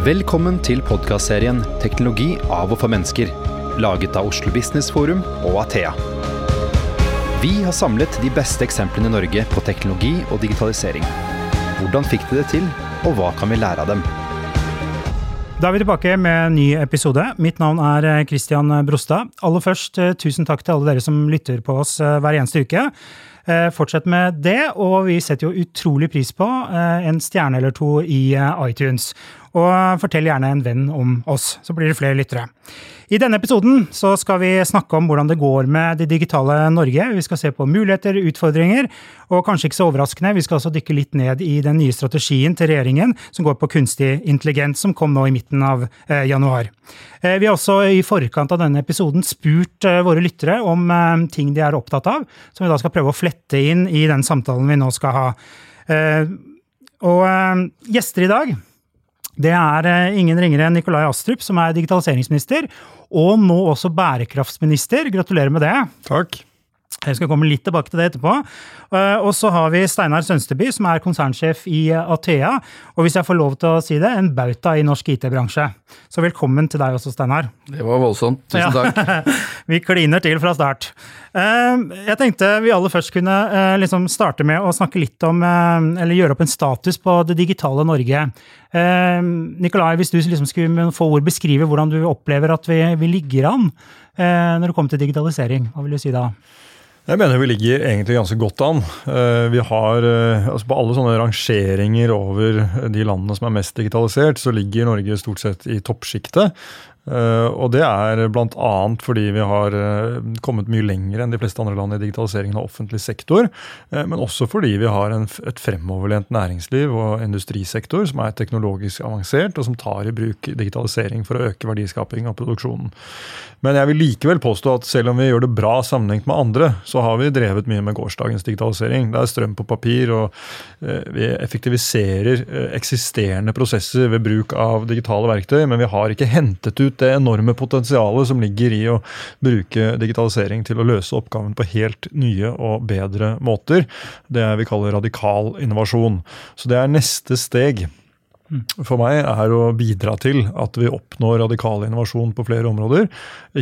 Velkommen til podkastserien 'Teknologi av og for mennesker', laget av Oslo Business Forum og Athea. Vi har samlet de beste eksemplene i Norge på teknologi og digitalisering. Hvordan fikk de det til, og hva kan vi lære av dem? Da er vi tilbake med en ny episode. Mitt navn er eh, Christian Brostad. Aller først, eh, tusen takk til alle dere som lytter på oss eh, hver eneste uke. Fortsett med det, og vi setter jo utrolig pris på en stjerne eller to i iTunes. Og fortell gjerne en venn om oss, så blir det flere lyttere. I denne episoden så skal vi snakke om hvordan det går med det digitale Norge. Vi skal se på muligheter, utfordringer, og kanskje ikke så overraskende, vi skal også dykke litt ned i den nye strategien til regjeringen som går på kunstig intelligens, som kom nå i midten av eh, januar. Eh, vi har også i forkant av denne episoden spurt eh, våre lyttere om eh, ting de er opptatt av, som vi da skal prøve å flette inn i den samtalen vi nå skal ha. Eh, og eh, gjester i dag det er ingen ringere enn Nikolai Astrup, som er digitaliseringsminister, og nå også bærekraftsminister. Gratulerer med det. Takk. Jeg skal komme litt tilbake til det etterpå. Eh, og så har vi Steinar Sønsteby, som er konsernsjef i Athea. Og hvis jeg får lov til å si det, en bauta i norsk IT-bransje. Så velkommen til deg også, Steinar. Det var voldsomt. Tusen takk. Ja. vi kliner til fra start. Eh, jeg tenkte vi aller først kunne eh, liksom starte med å snakke litt om, eller gjøre opp en status på det digitale Norge. Nikolai, hvis du liksom skulle med få ord beskrive hvordan du opplever at vi, vi ligger an når det kommer til digitalisering, hva vil du si da? Jeg mener vi ligger egentlig ganske godt an. Eh, vi har, eh, altså På alle sånne rangeringer over de landene som er mest digitalisert, så ligger Norge stort sett i toppsjiktet. Eh, og det er bl.a. fordi vi har eh, kommet mye lenger enn de fleste andre land i digitaliseringen av offentlig sektor. Eh, men også fordi vi har en, et fremoverlent næringsliv og industrisektor som er teknologisk avansert, og som tar i bruk digitalisering for å øke verdiskaping og produksjonen. Men jeg vil likevel påstå at selv om vi gjør det bra sammenlignet med andre, så har vi drevet mye med gårsdagens digitalisering. Det er strøm på papir, og vi effektiviserer eksisterende prosesser ved bruk av digitale verktøy, men vi har ikke hentet ut ut det enorme potensialet som ligger i å bruke digitalisering til å løse oppgaven på helt nye og bedre måter. Det vi kaller radikal innovasjon. Så det er neste steg for meg er å bidra til at vi oppnår radikal innovasjon på flere områder.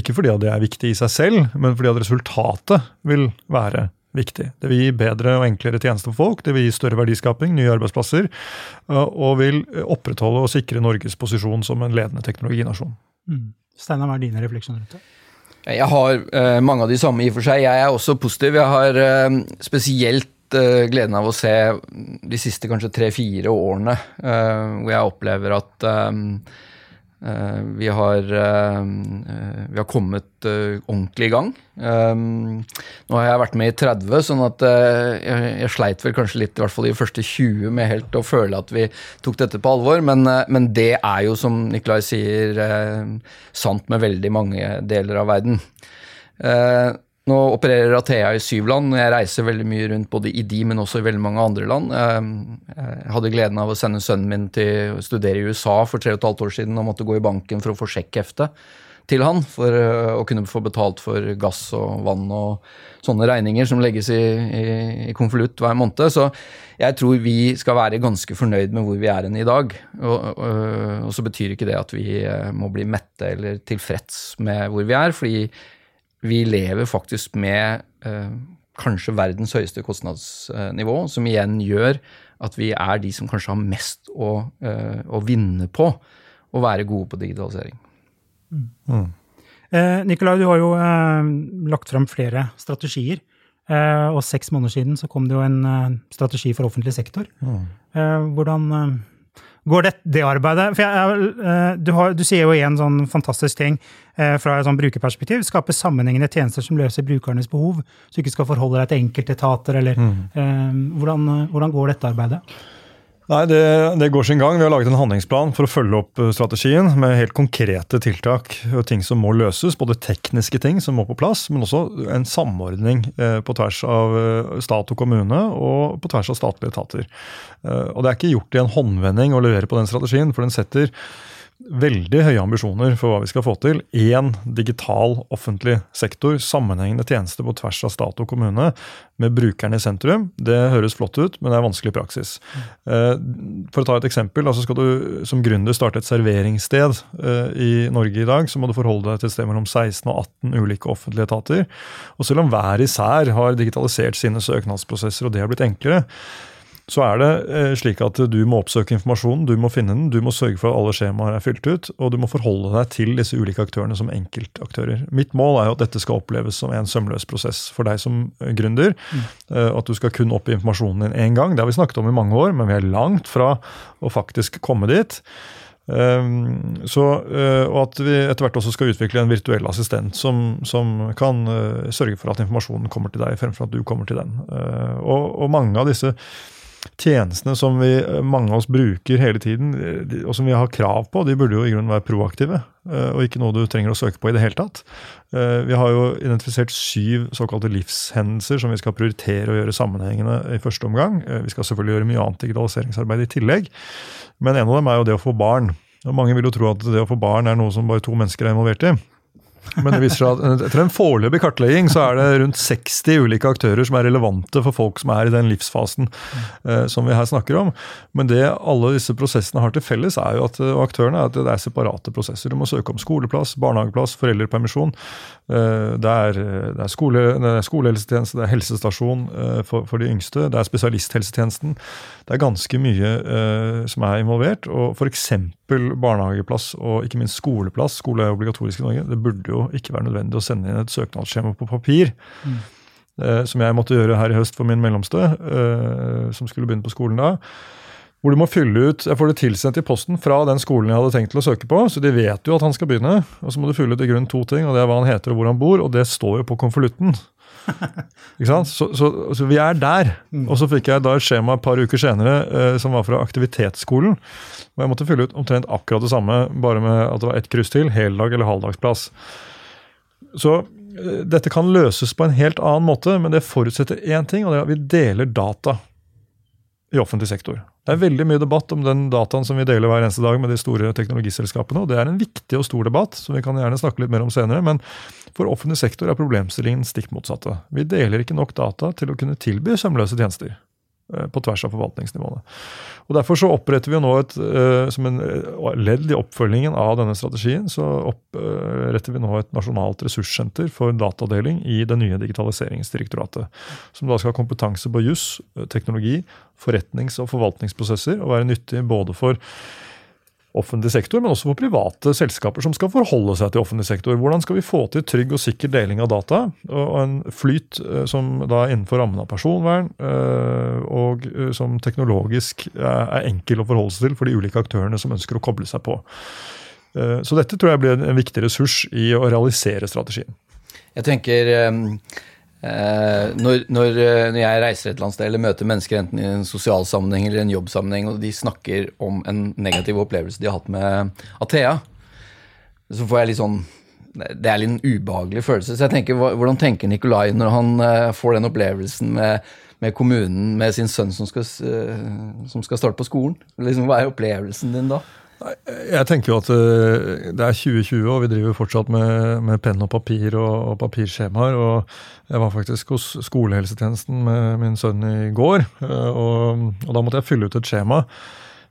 Ikke fordi det er viktig i seg selv, men fordi at resultatet vil være viktig. Det vil gi bedre og enklere tjenester for folk, det vil gi større verdiskaping, nye arbeidsplasser, og vil opprettholde og sikre Norges posisjon som en ledende teknologinasjon. Mm. Steinar, hva er dine refleksjoner rundt det? Jeg har uh, mange av de samme i og for seg. Jeg er også positiv. Jeg har uh, spesielt uh, gleden av å se de siste kanskje tre-fire årene hvor jeg opplever at vi har, eh, vi har, kommet eh, ordentlig i gang. Nå har jeg vært med i 30, sånn at jeg, jeg sleit vel kanskje litt, i hvert fall de første 20, med helt å føle at vi tok dette på alvor. Men, men det er jo, som Nikolai sier, sant med veldig mange deler av verden. Nå opererer Athea i syv land. Jeg reiser veldig mye rundt både i de, men også i veldig mange andre land. Jeg hadde gleden av å sende sønnen min til å studere i USA for tre og et halvt år siden og måtte gå i banken for å få sjekkhefte til han for eh, å kunne få betalt for gass og vann og sånne regninger som legges i, i, i konvolutt hver måned. Så jeg tror vi skal være ganske fornøyd med hvor vi er enn i dag. Og, og, og så betyr ikke det at vi eh, må bli mette eller tilfreds med hvor vi er, fordi vi lever faktisk med eh, kanskje verdens høyeste kostnadsnivå, som igjen gjør at vi er de som kanskje har mest å, eh, å vinne på å være gode på digitalisering. Mm. Mm. Eh, Nikolai, du har jo eh, lagt fram flere strategier. Eh, og seks måneder siden så kom det jo en eh, strategi for offentlig sektor. Mm. hvordan går det, det arbeidet? For jeg, jeg, du, har, du, sier jo igjen sånn fantastisk ting eh, fra et sånn brukerperspektiv. Skape sammenhengende tjenester som løser brukernes behov, så du ikke skal forholde deg til enkeltetater, eller mm. eh, hvordan, hvordan, går dette arbeidet? Nei, det, det, går sin gang. Vi har laget en handlingsplan for å følge opp eh, strategien med helt konkrete tiltak og ting som må løses. Både tekniske ting som må på plass, men også en samordning eh, på tvers av eh, stat og kommune og på tvers av statlige etater. Og Det er ikke gjort i en håndvending å levere på den strategien, for den setter veldig høye ambisjoner for hva vi skal få til. Én digital offentlig sektor, sammenhengende tjeneste på tvers av stat og kommune, med brukeren i sentrum. Det høres flott ut, men det er vanskelig praksis. Eh, for å ta et eksempel, altså Skal du som gründer starte et serveringssted eh, i Norge i dag, så må du forholde deg til et sted mellom 16 og 18 ulike offentlige etater. Og selv om hver især har digitalisert sine søknadsprosesser, og det har blitt enklere, så er det eh, slik at du må oppsøke informasjonen, du må finne den, du må sørge for at alle skjemaer er fylt ut, og du må forholde deg til disse ulike aktørene som enkeltaktører. Mitt mål er jo at dette skal oppleves som en sømløs prosess for deg som eh, gründer. Mm. At du skal kun oppgi informasjonen din én gang. Det har vi snakket om i mange år, men vi er langt fra å faktisk komme dit. Ehm, så, og at vi etter hvert også skal utvikle en virtuell assistent som, som, kan sørge for at informasjonen kommer til deg, fremfor at du kommer til den. Og, og mange av disse tjenestene som vi, eh, mange av oss bruker hele tiden, eh, og som vi har krav på, de burde jo i grunnen være proaktive. Eh, og ikke noe du trenger å søke på i det hele tatt. Vi har jo identifisert syv såkalte livshendelser som vi skal prioritere å gjøre sammenhengende i første omgang. Vi skal selvfølgelig gjøre mye annet digitaliseringsarbeid i tillegg, men en av dem er jo det å få barn. Og Mange vil jo tro at det å få barn er noe som bare to mennesker er involvert i. Men det viser seg at etter en foreløpig kartlegging så er det rundt 60 ulike aktører som er relevante for folk som er i den livsfasen eh, som vi her snakker om. Men det alle disse prosessene har til felles, er jo at, og aktørene, er at det er separate prosesser. Du må søke om skoleplass, barnehageplass, foreldrepermisjon. Eh, det, er, det, er skole, det er skolehelsetjeneste, det er helsestasjon eh, for, for, de yngste, det er spesialisthelsetjenesten. Det er ganske mye eh, som er involvert. og F.eks. barnehageplass og ikke minst skoleplass. Skole er obligatorisk i Norge. Det burde jo ikke være nødvendig å sende inn et søknadsskjema på papir. Mm. Eh, som jeg måtte gjøre her i høst for min mellomste, eh, som skulle begynne på skolen da. Hvor du må fylle ut Jeg får det tilsendt i posten fra den skolen jeg hadde tenkt til å søke på, så de vet jo at han skal begynne. Og så må du fylle ut i grunn to ting, og det er hva han heter og hvor han bor, og det står jo på konvolutten. Ikke sant? Så, så, så, vi er der. Mm. Og så fikk jeg da et skjema et par uker senere eh, som var fra aktivitetsskolen. Og jeg måtte fylle ut omtrent akkurat det samme, bare med at det var ett kryss til. Heldag eller halvdagsplass. Så eh, dette kan løses på en helt annen måte, men det forutsetter én ting, og det er at vi deler data i offentlig sektor. Det er veldig mye debatt om den dataen som vi deler hver eneste dag med de store teknologiselskapene. og Det er en viktig og stor debatt, som vi kan gjerne snakke litt mer om senere. Men for offentlig sektor er problemstillingen stikk motsatte. Vi deler ikke nok data til å kunne tilby sømløse tjenester. Eh, på tvers av forvaltningsnivåene. Og Derfor så oppretter vi jo nå et, uh, som en uh, ledd i oppfølgingen av denne strategien, så oppretter vi nå et nasjonalt ressurssenter for datadeling i det nye Digitaliseringsdirektoratet. Som da skal ha kompetanse på juss, teknologi, forretnings- og forvaltningsprosesser, og være nyttig både for offentlig sektor, men også for private selskaper som skal forholde seg til offentlig sektor. Hvordan skal vi få til trygg og sikker deling av data, og en flyt eh, som da er innenfor rammen av personvern, eh, og eh, som teknologisk er enkel å forholde seg til for de ulike aktørene som ønsker å koble seg på. Så dette tror jeg blir en viktig ressurs i å realisere strategien. Jeg tenker Eh, når, når, eh, når, jeg reiser et eller annet sted eller møter mennesker enten i en sosial sammenheng eller en jobbsammenheng, og de snakker om en negativ opplevelse de har hatt med Athea, så får jeg litt sånn Det er litt en ubehagelig følelse. Så jeg tenker, Hvordan tenker Nikolai når han uh, får den opplevelsen med, med, kommunen, med sin sønn som skal, uh, som skal starte på skolen? Liksom, hva er opplevelsen din da? Jeg tenker jo at eh, det er 2020, og vi driver fortsatt med, med penn og papir og, og, papirskjemaer. og Jeg var faktisk hos skolehelsetjenesten med min sønn i går. Eh, og, og, Da måtte jeg fylle ut et skjema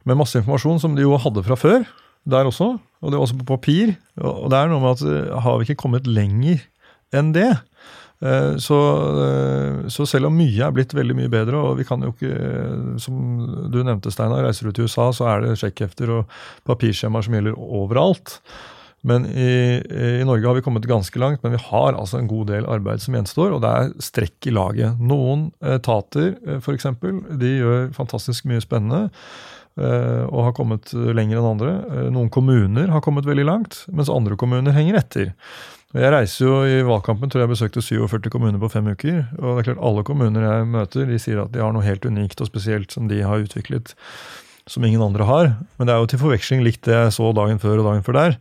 med masse informasjon som de jo hadde fra før. Der også. Og det var også på papir. Og det er noe med at eh, har vi ikke kommet lenger enn det? Eh, så, eh, så, selv om mye er blitt veldig mye bedre, og vi kan jo ikke, som du nevnte, Steinar, reiser du til USA, så er det sjekkhefter og papirskjemaer som gjelder overalt. Men i, i, Norge har vi kommet ganske langt, men vi har altså en god del arbeid som gjenstår, og det er strekk i laget. Noen etater f.eks. de gjør fantastisk mye spennende og har kommet lenger enn andre. Noen kommuner har kommet veldig langt, mens andre kommuner henger etter. Jeg reiser jo i valgkampen, tror jeg besøkte 47 kommuner på fem uker. Og det er klart alle kommuner jeg møter, de sier at de har noe helt unikt og spesielt som de har utviklet, som ingen andre har. Men det er jo til forveksling likt det jeg så dagen før og dagen før der.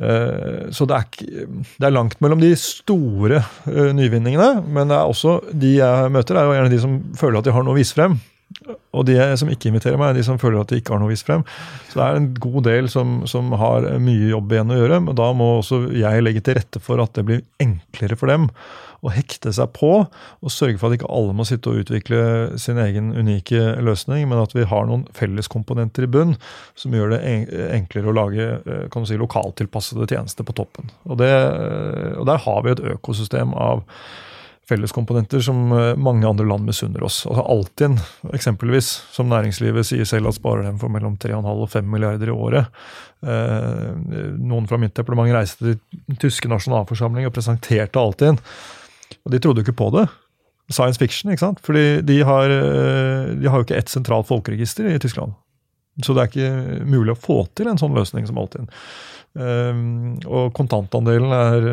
Eh, så det er, det er langt mellom de store eh, nyvinningene, men det er også de jeg møter, er jo gjerne de som føler at de har noe å vise frem. Og de som ikke inviterer meg, er de som føler at de ikke har noe vist frem. Så det er en god del som, som har mye jobb igjen å gjøre, men da må også jeg legge til rette for at det blir enklere for dem å hekte seg på og sørge for at ikke alle må sitte og utvikle sin egen unike løsning, men at vi har noen felleskomponenter i bunn som gjør det enklere å lage kan du si, lokaltilpassede tjenester på toppen. Og, det, og der har vi et økosystem av felleskomponenter som eh, mange andre land misunner oss. Altså Altinn, eksempelvis, som næringslivet sier selv at sparer dem for mellom 3,5 og 5 milliarder i året. Eh, noen fra mitt departement reiste til den tyske nasjonalforsamling og presenterte Altinn. Og de trodde jo ikke på det. Science fiction, ikke sant? Fordi de har, eh, de har jo ikke ett sentralt folkeregister i Tyskland. Så det er ikke mulig å få til en sånn løsning som Altinn. Um, og kontantandelen er,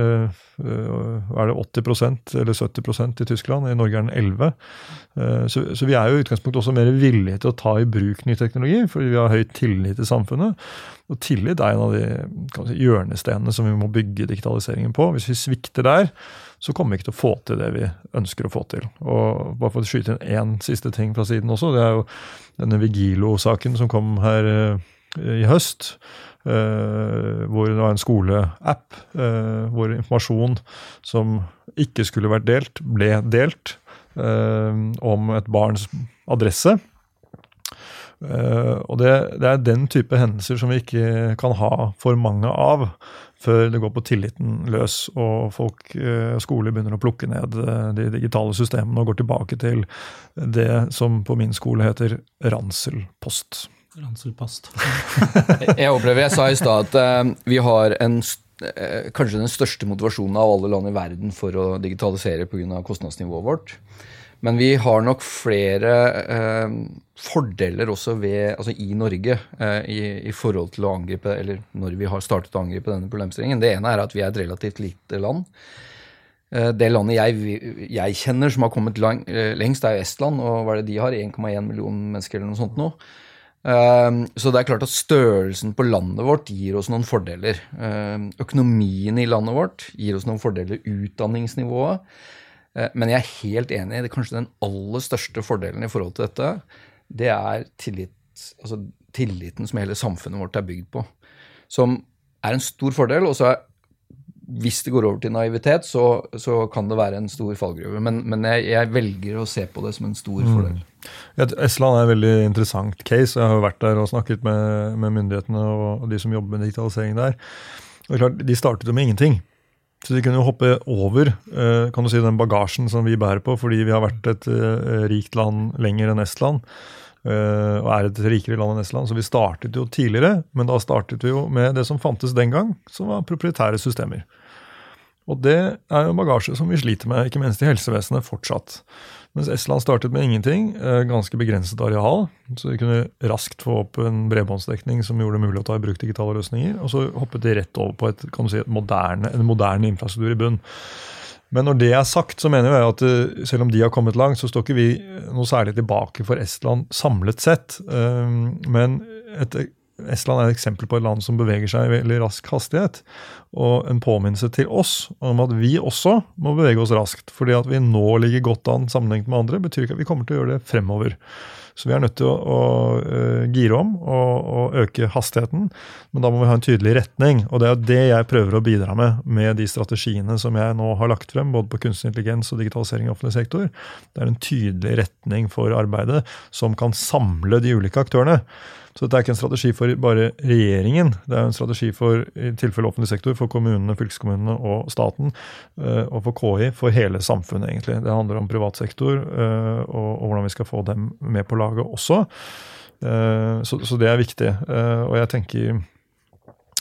uh, er det 80% eller 70% i Tyskland. I Norge er den 11 uh, så, så, vi er jo i utgangspunktet også mer villige til å ta i bruk ny teknologi, fordi vi har høy tillit til samfunnet. Og tillit er en av de si, hjørnestenene som vi må bygge digitaliseringen på. Hvis vi svikter der, så kommer vi ikke til å få til det vi ønsker å få til. Og bare for å skyte inn én siste ting fra siden også, det er jo denne Vigilo-saken som kom her uh, i høst. Uh, hvor det var en skoleapp uh, hvor informasjon som ikke skulle vært delt, ble delt uh, om et barns adresse. og det, det, er den type hendelser som vi ikke kan ha for mange av før det går på tilliten løs og folk, skoler begynner å plukke ned de digitale systemene og går tilbake til det som på min skole heter ranselpost. Ranselpost. jeg opplever, jeg sa i stad at uh, vi har en, kanskje den største motivasjonen av alle land i verden for å digitalisere pga. kostnadsnivået vårt. Men vi har nok flere eh, fordeler også ved, altså i Norge i, i, forhold til å angripe, eller når vi har startet å angripe denne problemstillingen. Det ene er at vi er et relativt lite land. Det landet jeg, jeg, kjenner som har kommet lang, lengst, er jo Estland. Og hva er det de har? 1,1 million mennesker eller noe sånt nå. Ehm, så det er klart at størrelsen på landet vårt gir oss noen fordeler. Ehm, økonomien i landet vårt gir oss noen fordeler. Utdanningsnivået. Eh, men jeg er helt enig. det Kanskje den aller største fordelen i forhold til dette, det er tillit, altså tilliten som hele samfunnet vårt er bygd på. Som er en stor fordel. Og så er hvis det går over til naivitet, så, så kan det være en stor fallgruve. Men, men jeg, jeg, velger å se på det som en stor mm. fordel. Estland er et veldig interessant case. Jeg har vært der og snakket med, med myndighetene og, de som jobber med digitalisering der. Og klart, De startet jo med ingenting. Så de kunne jo hoppe over eh, kan du si, den bagasjen som vi bærer på, fordi vi har vært et eh, rikt land lenger enn Estland. Uh, og er et rikere land enn Estland. Så vi startet jo tidligere, men da startet vi jo med det som fantes den gang, som var proprietære systemer. Og det er jo bagasje som vi sliter med, ikke minst i helsevesenet, fortsatt. Mens Estland startet med ingenting, uh, ganske begrenset areal, så de kunne raskt få opp en bredbåndsdekning som gjorde det mulig å ta i bruk digitale løsninger, og så hoppet de rett over på et, si, et moderne, en moderne infrastruktur i bunn. Men når det er sagt, så mener jeg at eh, selv om de har kommet langt, så står ikke vi noe særlig tilbake for Estland samlet sett. Ehm, men et, Estland er et eksempel på et land som beveger seg i veldig rask hastighet. Og en påminnelse til oss om at vi også må bevege oss raskt. fordi at vi nå ligger godt an sammenlignet med andre, betyr ikke at vi kommer til å gjøre det fremover. Så vi er nødt til å, å uh, gire om og, og, øke hastigheten. Men da må vi ha en tydelig retning. Og det er det jeg prøver å bidra med med de strategiene som jeg nå har lagt frem, både på kunstig intelligens og digitalisering i offentlig sektor. Det er en tydelig retning for arbeidet som kan samle de ulike aktørene. Så dette er ikke en strategi for bare regjeringen. Det er en strategi for i tilfelle offentlig sektor, for kommunene, fylkeskommunene og staten. Eh, og for KI, for hele samfunnet, egentlig. Det handler om privat sektor eh, og hvordan vi skal få dem med på laget også. Eh, så, så det er viktig. Og jeg tenker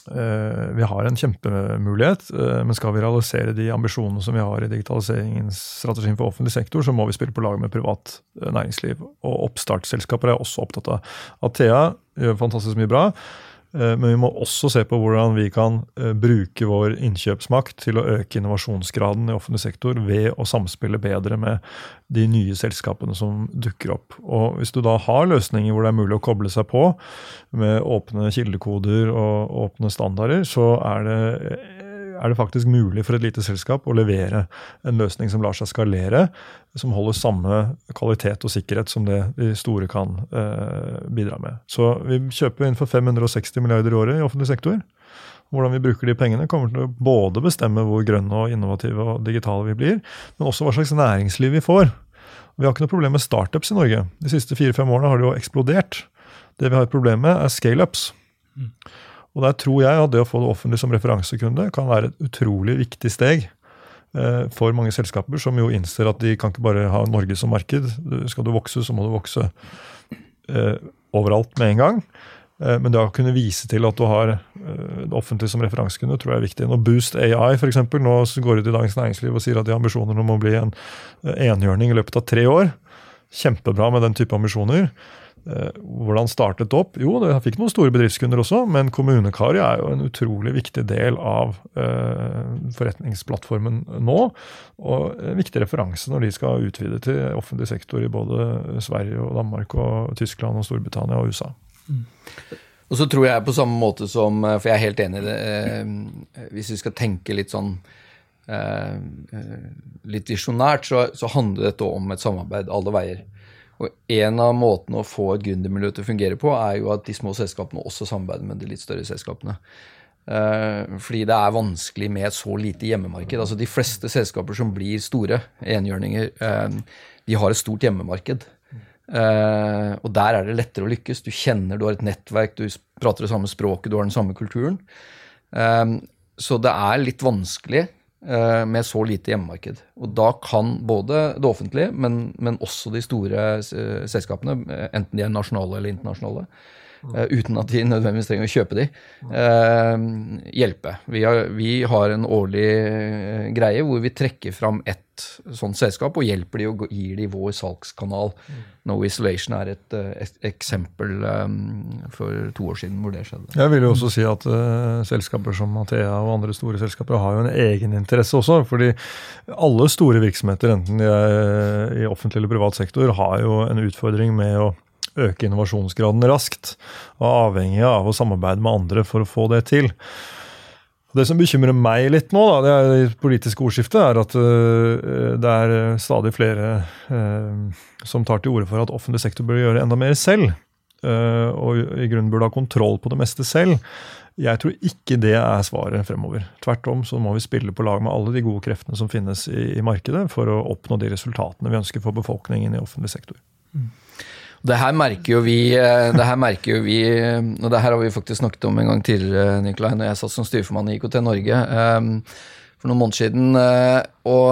vi har en kjempemulighet, men skal vi realisere de ambisjonene som vi har i digitaliseringsstrategien for offentlig sektor, så må vi spille på lag med privat næringsliv. Og oppstartsselskaper er også opptatt av. Athea gjør fantastisk mye bra. Eh, men vi må også se på hvordan vi kan eh, bruke vår innkjøpsmakt til å øke innovasjonsgraden i offentlig sektor ved å samspille bedre med de nye selskapene som dukker opp. Og Hvis du da har løsninger hvor det er mulig å koble seg på med åpne kildekoder og åpne standarder, så er det er det faktisk mulig for et lite selskap å levere en løsning som lar seg skalere, som holder samme kvalitet og sikkerhet som det de store kan eh, bidra med. Så vi kjøper inn for 560 milliarder i året i offentlig sektor. Hvordan vi bruker de pengene, kommer til å både bestemme hvor grønne og innovative og digitale vi blir, men også hva slags næringsliv vi får. Vi har ikke noe problem med startups i Norge. De siste fire-fem årene har det jo eksplodert. Det vi har et problem med, er scaleups. Mm. Og der tror jeg at det å få det offentlige som referansekunde kan være et utrolig viktig steg eh, for mange selskaper som jo innser at de kan ikke bare ha Norge som marked. Skal du vokse, så må du vokse eh, overalt med en gang. Eh, men det å kunne vise til at du har det offentlige som referansekunde, tror jeg er viktig. Når Boost AI for eksempel, nå går ut i Dagens Næringsliv og sier at de har ambisjoner om å bli en enhjørning i løpet av tre år. Kjempebra med den type ambisjoner. Eh, hvordan startet det opp? Jo, det fikk noen store bedriftskunder også, men Kommunekari er jo en utrolig viktig del av uh, forretningsplattformen nå. Og en viktig referanse når de skal utvide til offentlig sektor i både Sverige og Danmark og Tyskland og Storbritannia og USA. Mm. Og så tror jeg på samme måte som eh, For jeg er helt enig i det. Eh, hvis vi skal tenke litt sånn eh, litt visjonært, så handler dette om et samarbeid alle veier. Og En av måtene å få et gründermiljø til å fungere på, er jo at de små selskapene også samarbeider med de litt større selskapene. Uh, fordi det er vanskelig med et så lite hjemmemarked. Altså De fleste selskaper som blir store enhjørninger, uh, de har et stort hjemmemarked. Uh, og der er det lettere å lykkes. Du kjenner, du har et nettverk, du prater det samme språket, du har den samme kulturen. så det er litt vanskelig Eh, med så lite hjemmemarked. Og da kan både det offentlige, men, men også de store eh, selskapene, eh, enten de er nasjonale eller internasjonale, uten at de nødvendigvis trenger å kjøpe de, uh, hjelpe. Vi har, vi har, en årlig greie hvor vi trekker fram ett sånt selskap og hjelper de og gir de vår salgskanal. No Isolation er et, et eksempel um, for to år siden hvor det skjedde. Jeg vil jo også si at uh, selskaper som Mathea og andre store selskaper har jo en egeninteresse også. fordi alle store virksomheter, enten de er i offentlig eller privat sektor, har jo en utfordring med å øke innovasjonsgraden raskt, og avhengig av å samarbeide med andre for å få det til. Det som bekymrer meg litt nå, da, det er det politiske ordskiftet, er at uh, det er stadig flere uh, som tar til orde for at offentlig sektor bør gjøre enda mer selv. Uh, og i grunnen burde ha kontroll på det meste selv. Jeg tror ikke det er svaret fremover. Tvert om så må vi spille på lag med alle de gode kreftene som finnes i, i markedet, for å oppnå de resultatene vi ønsker for befolkningen i offentlig sektor. Mm. Det her merker jo vi, eh, det her merker jo vi og det her har vi faktisk snakket om en gang tidligere, Nikolai, når jeg satt som styreformann i IKT Norge um, for noen måneder siden. Og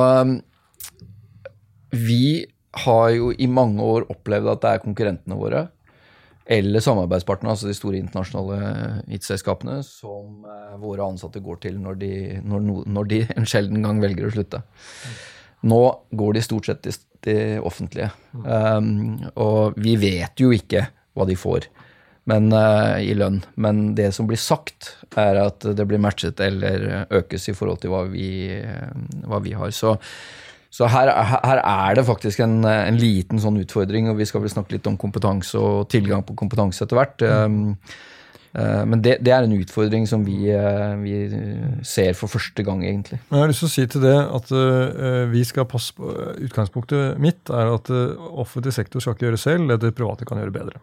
vi har jo i mange år opplevd at det er konkurrentene våre eller samarbeidspartnerne, altså de store internasjonale IT-selskapene, som våre ansatte går til når de, når, når de, en sjelden gang velger å slutte. Nå går de stort sett til det offentlige. Um, og vi vet jo ikke hva de får men, uh, i lønn. Men det som blir sagt, er at det blir matchet eller økes i forhold til hva vi, uh, hva vi har. Så, så her, her, er det faktisk en, en, liten sånn utfordring, og vi skal vel snakke litt om kompetanse og tilgang på kompetanse etter hvert. Um, Eh, men det, det, er en utfordring som vi, eh, vi, ser for første gang, egentlig. Jeg har lyst til å si til det at vi skal passe på Utgangspunktet mitt er at offentlig sektor skal ikke gjøre selv det det private kan gjøre bedre.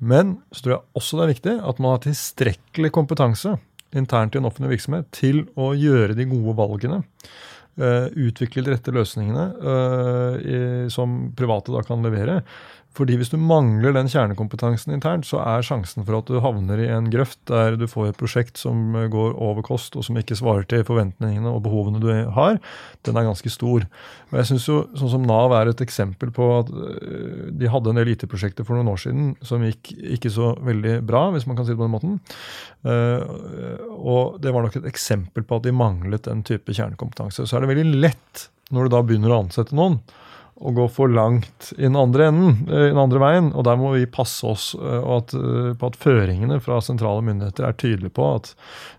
Men så tror jeg også det er viktig at man har tilstrekkelig kompetanse internt i en offentlig virksomhet til å gjøre de gode valgene. Utvikle de rette løsningene som private da kan levere. Fordi hvis du mangler den kjernekompetansen internt, så er sjansen for at du havner i en grøft der du får et prosjekt som går over kost, og som ikke svarer til forventningene og behovene du har, den er ganske stor. Og jeg synes jo, sånn som Nav er et eksempel på at øh, de hadde en del IT-prosjekter for noen år siden som gikk ikke så veldig bra, hvis man kan si det på den måten. Øh, og det var nok et eksempel på at de manglet den type kjernekompetanse. Så er det veldig lett, når du da begynner å ansette noen, å gå for langt i den andre enden, eh, i den andre veien. Og der må vi passe oss eh, at, eh, på at føringene fra sentrale myndigheter er tydelige på at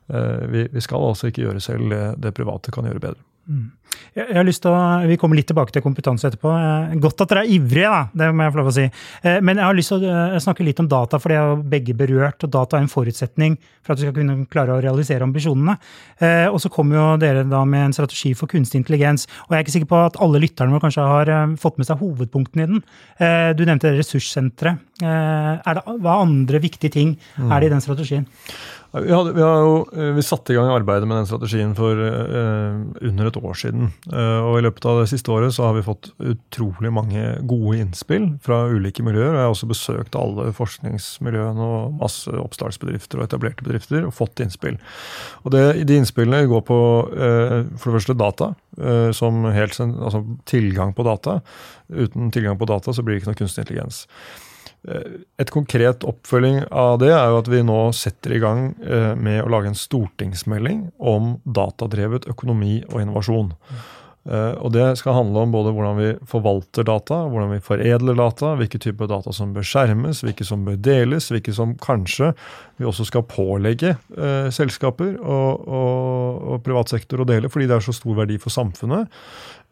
vi, vi skal altså ikke gjøre selv det, private kan gjøre bedre. Mm. Jeg har lyst til å, Vi kommer litt tilbake til kompetanse etterpå. Eh, godt at dere er ivrige, da, det må jeg få lov å si. Eh, men jeg har lyst til å eh, snakke litt om data, for det er begge berørt. og Data er en forutsetning for at du skal kunne klare å realisere ambisjonene. Og så kommer jo dere da med en strategi for kunstig intelligens. og Jeg er ikke sikker på at alle lytterne våre kanskje har fått med seg hovedpunktene i den. Du nevnte ressurssenteret. Hva andre viktige ting er det i den strategien? Vi, hadde, vi, jo, eh, vi, satte i gang arbeidet med den strategien for uh, under et år siden. Uh, og I løpet av det siste året så har vi fått utrolig mange gode innspill fra ulike miljøer. og Jeg har også besøkt alle forskningsmiljøene og masse oppstartsbedrifter og etablerte bedrifter og fått innspill. Og det, De innspillene går på uh, for det første data, som helt, altså tilgang på data. Uten tilgang på data så blir det ikke noe kunstig intelligens. Eh, et konkret oppfølging av det er jo at vi nå setter i gang eh, med å lage en stortingsmelding om datadrevet økonomi og innovasjon. Eh, og Det skal handle om både hvordan vi forvalter data, hvordan vi foredler data, hvilke typer data som bør skjermes, hvilke som bør deles, hvilke som kanskje vi også skal pålegge eh, selskaper og, og, og privat sektor å dele, fordi det er så stor verdi for samfunnet.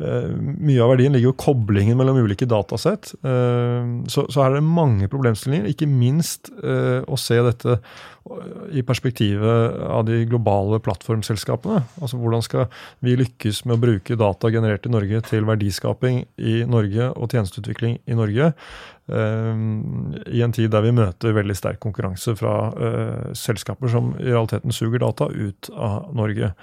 Eh, mye av verdien ligger jo i koblingen mellom ulike datasett. Eh, så, så er det mange problemstillinger, ikke minst eh, å se dette i perspektivet av de globale plattformselskapene. Altså Hvordan skal vi lykkes med å bruke data generert i Norge til verdiskaping i Norge og tjenesteutvikling i Norge? I en tid der vi møter veldig sterk konkurranse fra selskaper som i realiteten suger data ut av Norge.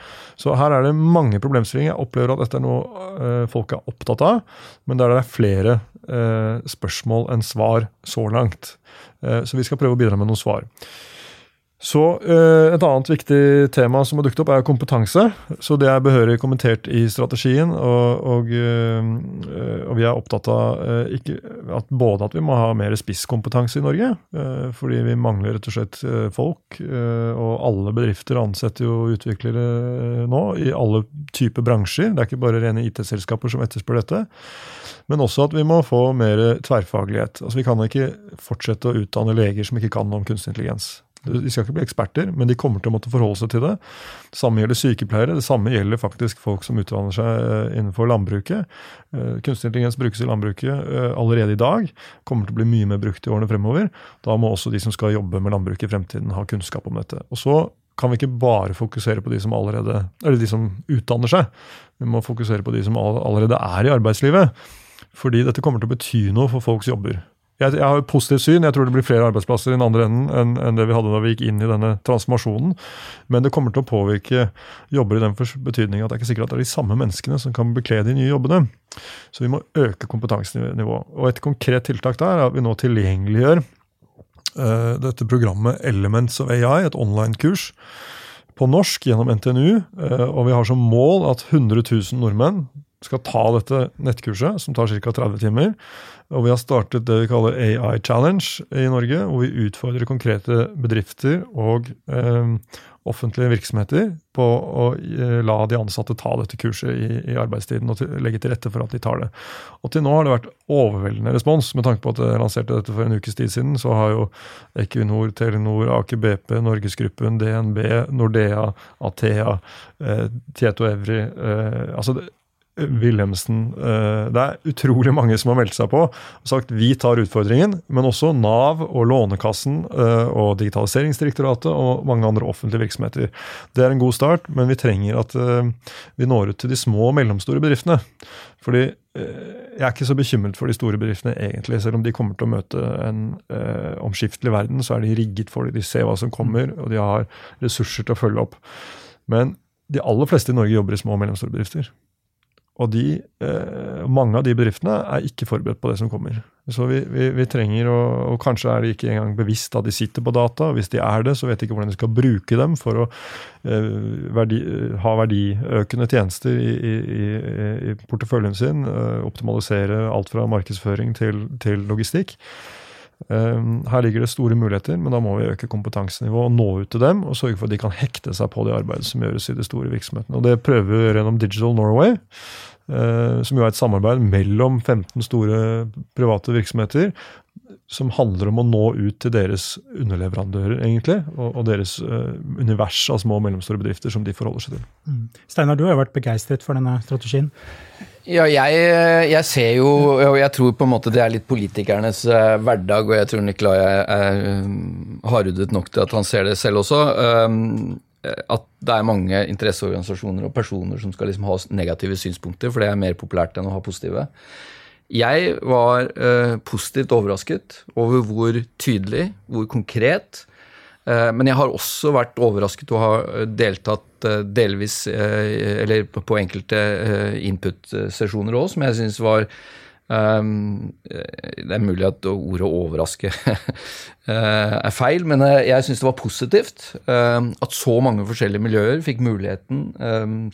Så her er det mange problemstillinger. Jeg opplever at dette er noe Eh, folk er opptatt av, men der det er flere eh, spørsmål enn svar så langt. Eh, så vi skal prøve å bidra med noen svar. Så Et annet viktig tema som har dukket opp, er kompetanse. Så Det er behørig kommentert i strategien. Og, og, og vi er opptatt av ikke, at både at vi må ha mer spisskompetanse i Norge, fordi vi mangler rett og slett folk. Og alle bedrifter ansetter jo utviklere nå i alle typer bransjer. Det er ikke bare rene IT-selskaper som etterspør dette. Men også at vi må få mer tverrfaglighet. Altså Vi kan ikke fortsette å utdanne leger som ikke kan noe om kunstig intelligens. De skal ikke bli eksperter, men de kommer til å måtte forholde seg til det. Det samme gjelder sykepleiere. Det samme gjelder faktisk folk som utdanner seg eh, innenfor landbruket. Eh, kunstig intelligens brukes i landbruket eh, allerede i dag. Kommer til å bli mye mer brukt i årene fremover. Da må også de som skal jobbe med landbruk i fremtiden, ha kunnskap om dette. Og så kan vi ikke bare fokusere på de som allerede, eller de som utdanner seg. Vi må fokusere på de som allerede er i arbeidslivet. Fordi dette kommer til å bety noe for folks jobber jeg, jeg, har et positivt syn. Jeg tror det blir flere arbeidsplasser i den andre enden enn, enn, det vi hadde da vi gikk inn i denne transformasjonen. Men det kommer til å påvirke jobber i den betydning at det er ikke sikkert at det er de samme menneskene som kan bekle de nye jobbene. Så vi må øke kompetansenivået. Og et konkret tiltak der er at vi nå tilgjengeliggjør uh, dette programmet Elements of AI, et online-kurs på norsk gjennom NTNU. Uh, eh, og vi har som mål at 100 000 nordmenn skal ta dette nettkurset, som tar ca. 30 timer. Og vi har startet det vi kaller AI Challenge i Norge, hvor vi utfordrer konkrete bedrifter og eh, offentlige virksomheter på å eh, la de ansatte ta dette kurset i, i arbeidstiden og til, legge til rette for at de tar det. Og til nå har det vært overveldende respons. Med tanke på at jeg lanserte dette for en ukes tid siden, så har jo Equinor, Telenor, Aker BP, Norgesgruppen, DNB, Nordea, Athea, eh, Tieto Evry eh, altså det, Wilhelmsen eh, Det er utrolig mange som har meldt seg på og sagt vi tar utfordringen. Men også Nav og Lånekassen eh, og Digitaliseringsdirektoratet og mange andre offentlige virksomheter. Det er en god start, men vi trenger at eh, vi når ut til de små og mellomstore bedriftene. Fordi jeg er ikke så bekymret for de store bedriftene, egentlig. Selv om de kommer til å møte en eh, omskiftelig verden, så er de rigget for det. De ser hva som kommer, og de har ressurser til å følge opp. Men de aller fleste i Norge jobber i små og mellomstore bedrifter. Og de, eh, mange av de bedriftene er ikke forberedt på det som kommer. Så vi, vi, vi trenger, å, og kanskje er de ikke engang bevisst at de sitter på data. og Hvis de er det, så vet de ikke hvordan de skal bruke dem for å eh, verdi, ha verdiøkende tjenester i, i, i, porteføljen sin. Eh, optimalisere alt fra markedsføring til, til logistikk. Eh, her ligger det store muligheter, men da må vi øke kompetansenivået og nå ut til dem. Og sørge for at de kan hekte seg på det arbeidet som gjøres i de store virksomhetene. Og Det prøver vi gjennom Digital Norway. Eh, som jo er et samarbeid mellom 15 store private virksomheter, som handler om å nå ut til deres underleverandører, egentlig, og, deres uh, univers av små og mellomstore bedrifter som de forholder seg til. Mm. Steinar, du har vært begeistret for denne strategien? Ja, jeg, jeg, ser jo Og jeg tror på en måte det er litt politikernes uh, hverdag, og jeg tror Nikolai er, er hardhudet nok til at han ser det selv også. Um, at det er mange interesseorganisasjoner og personer som skal liksom ha negative synspunkter, for det er mer populært enn å ha positive. Jeg var uh, positivt overrasket over hvor tydelig, hvor konkret. Uh, men jeg har også vært overrasket og har deltatt uh, delvis Eller på enkelte input-sesjoner òg, som jeg syns var um, Det er mulig at ordet 'overraske' er feil, men jeg syns det var positivt at så mange forskjellige miljøer fikk muligheten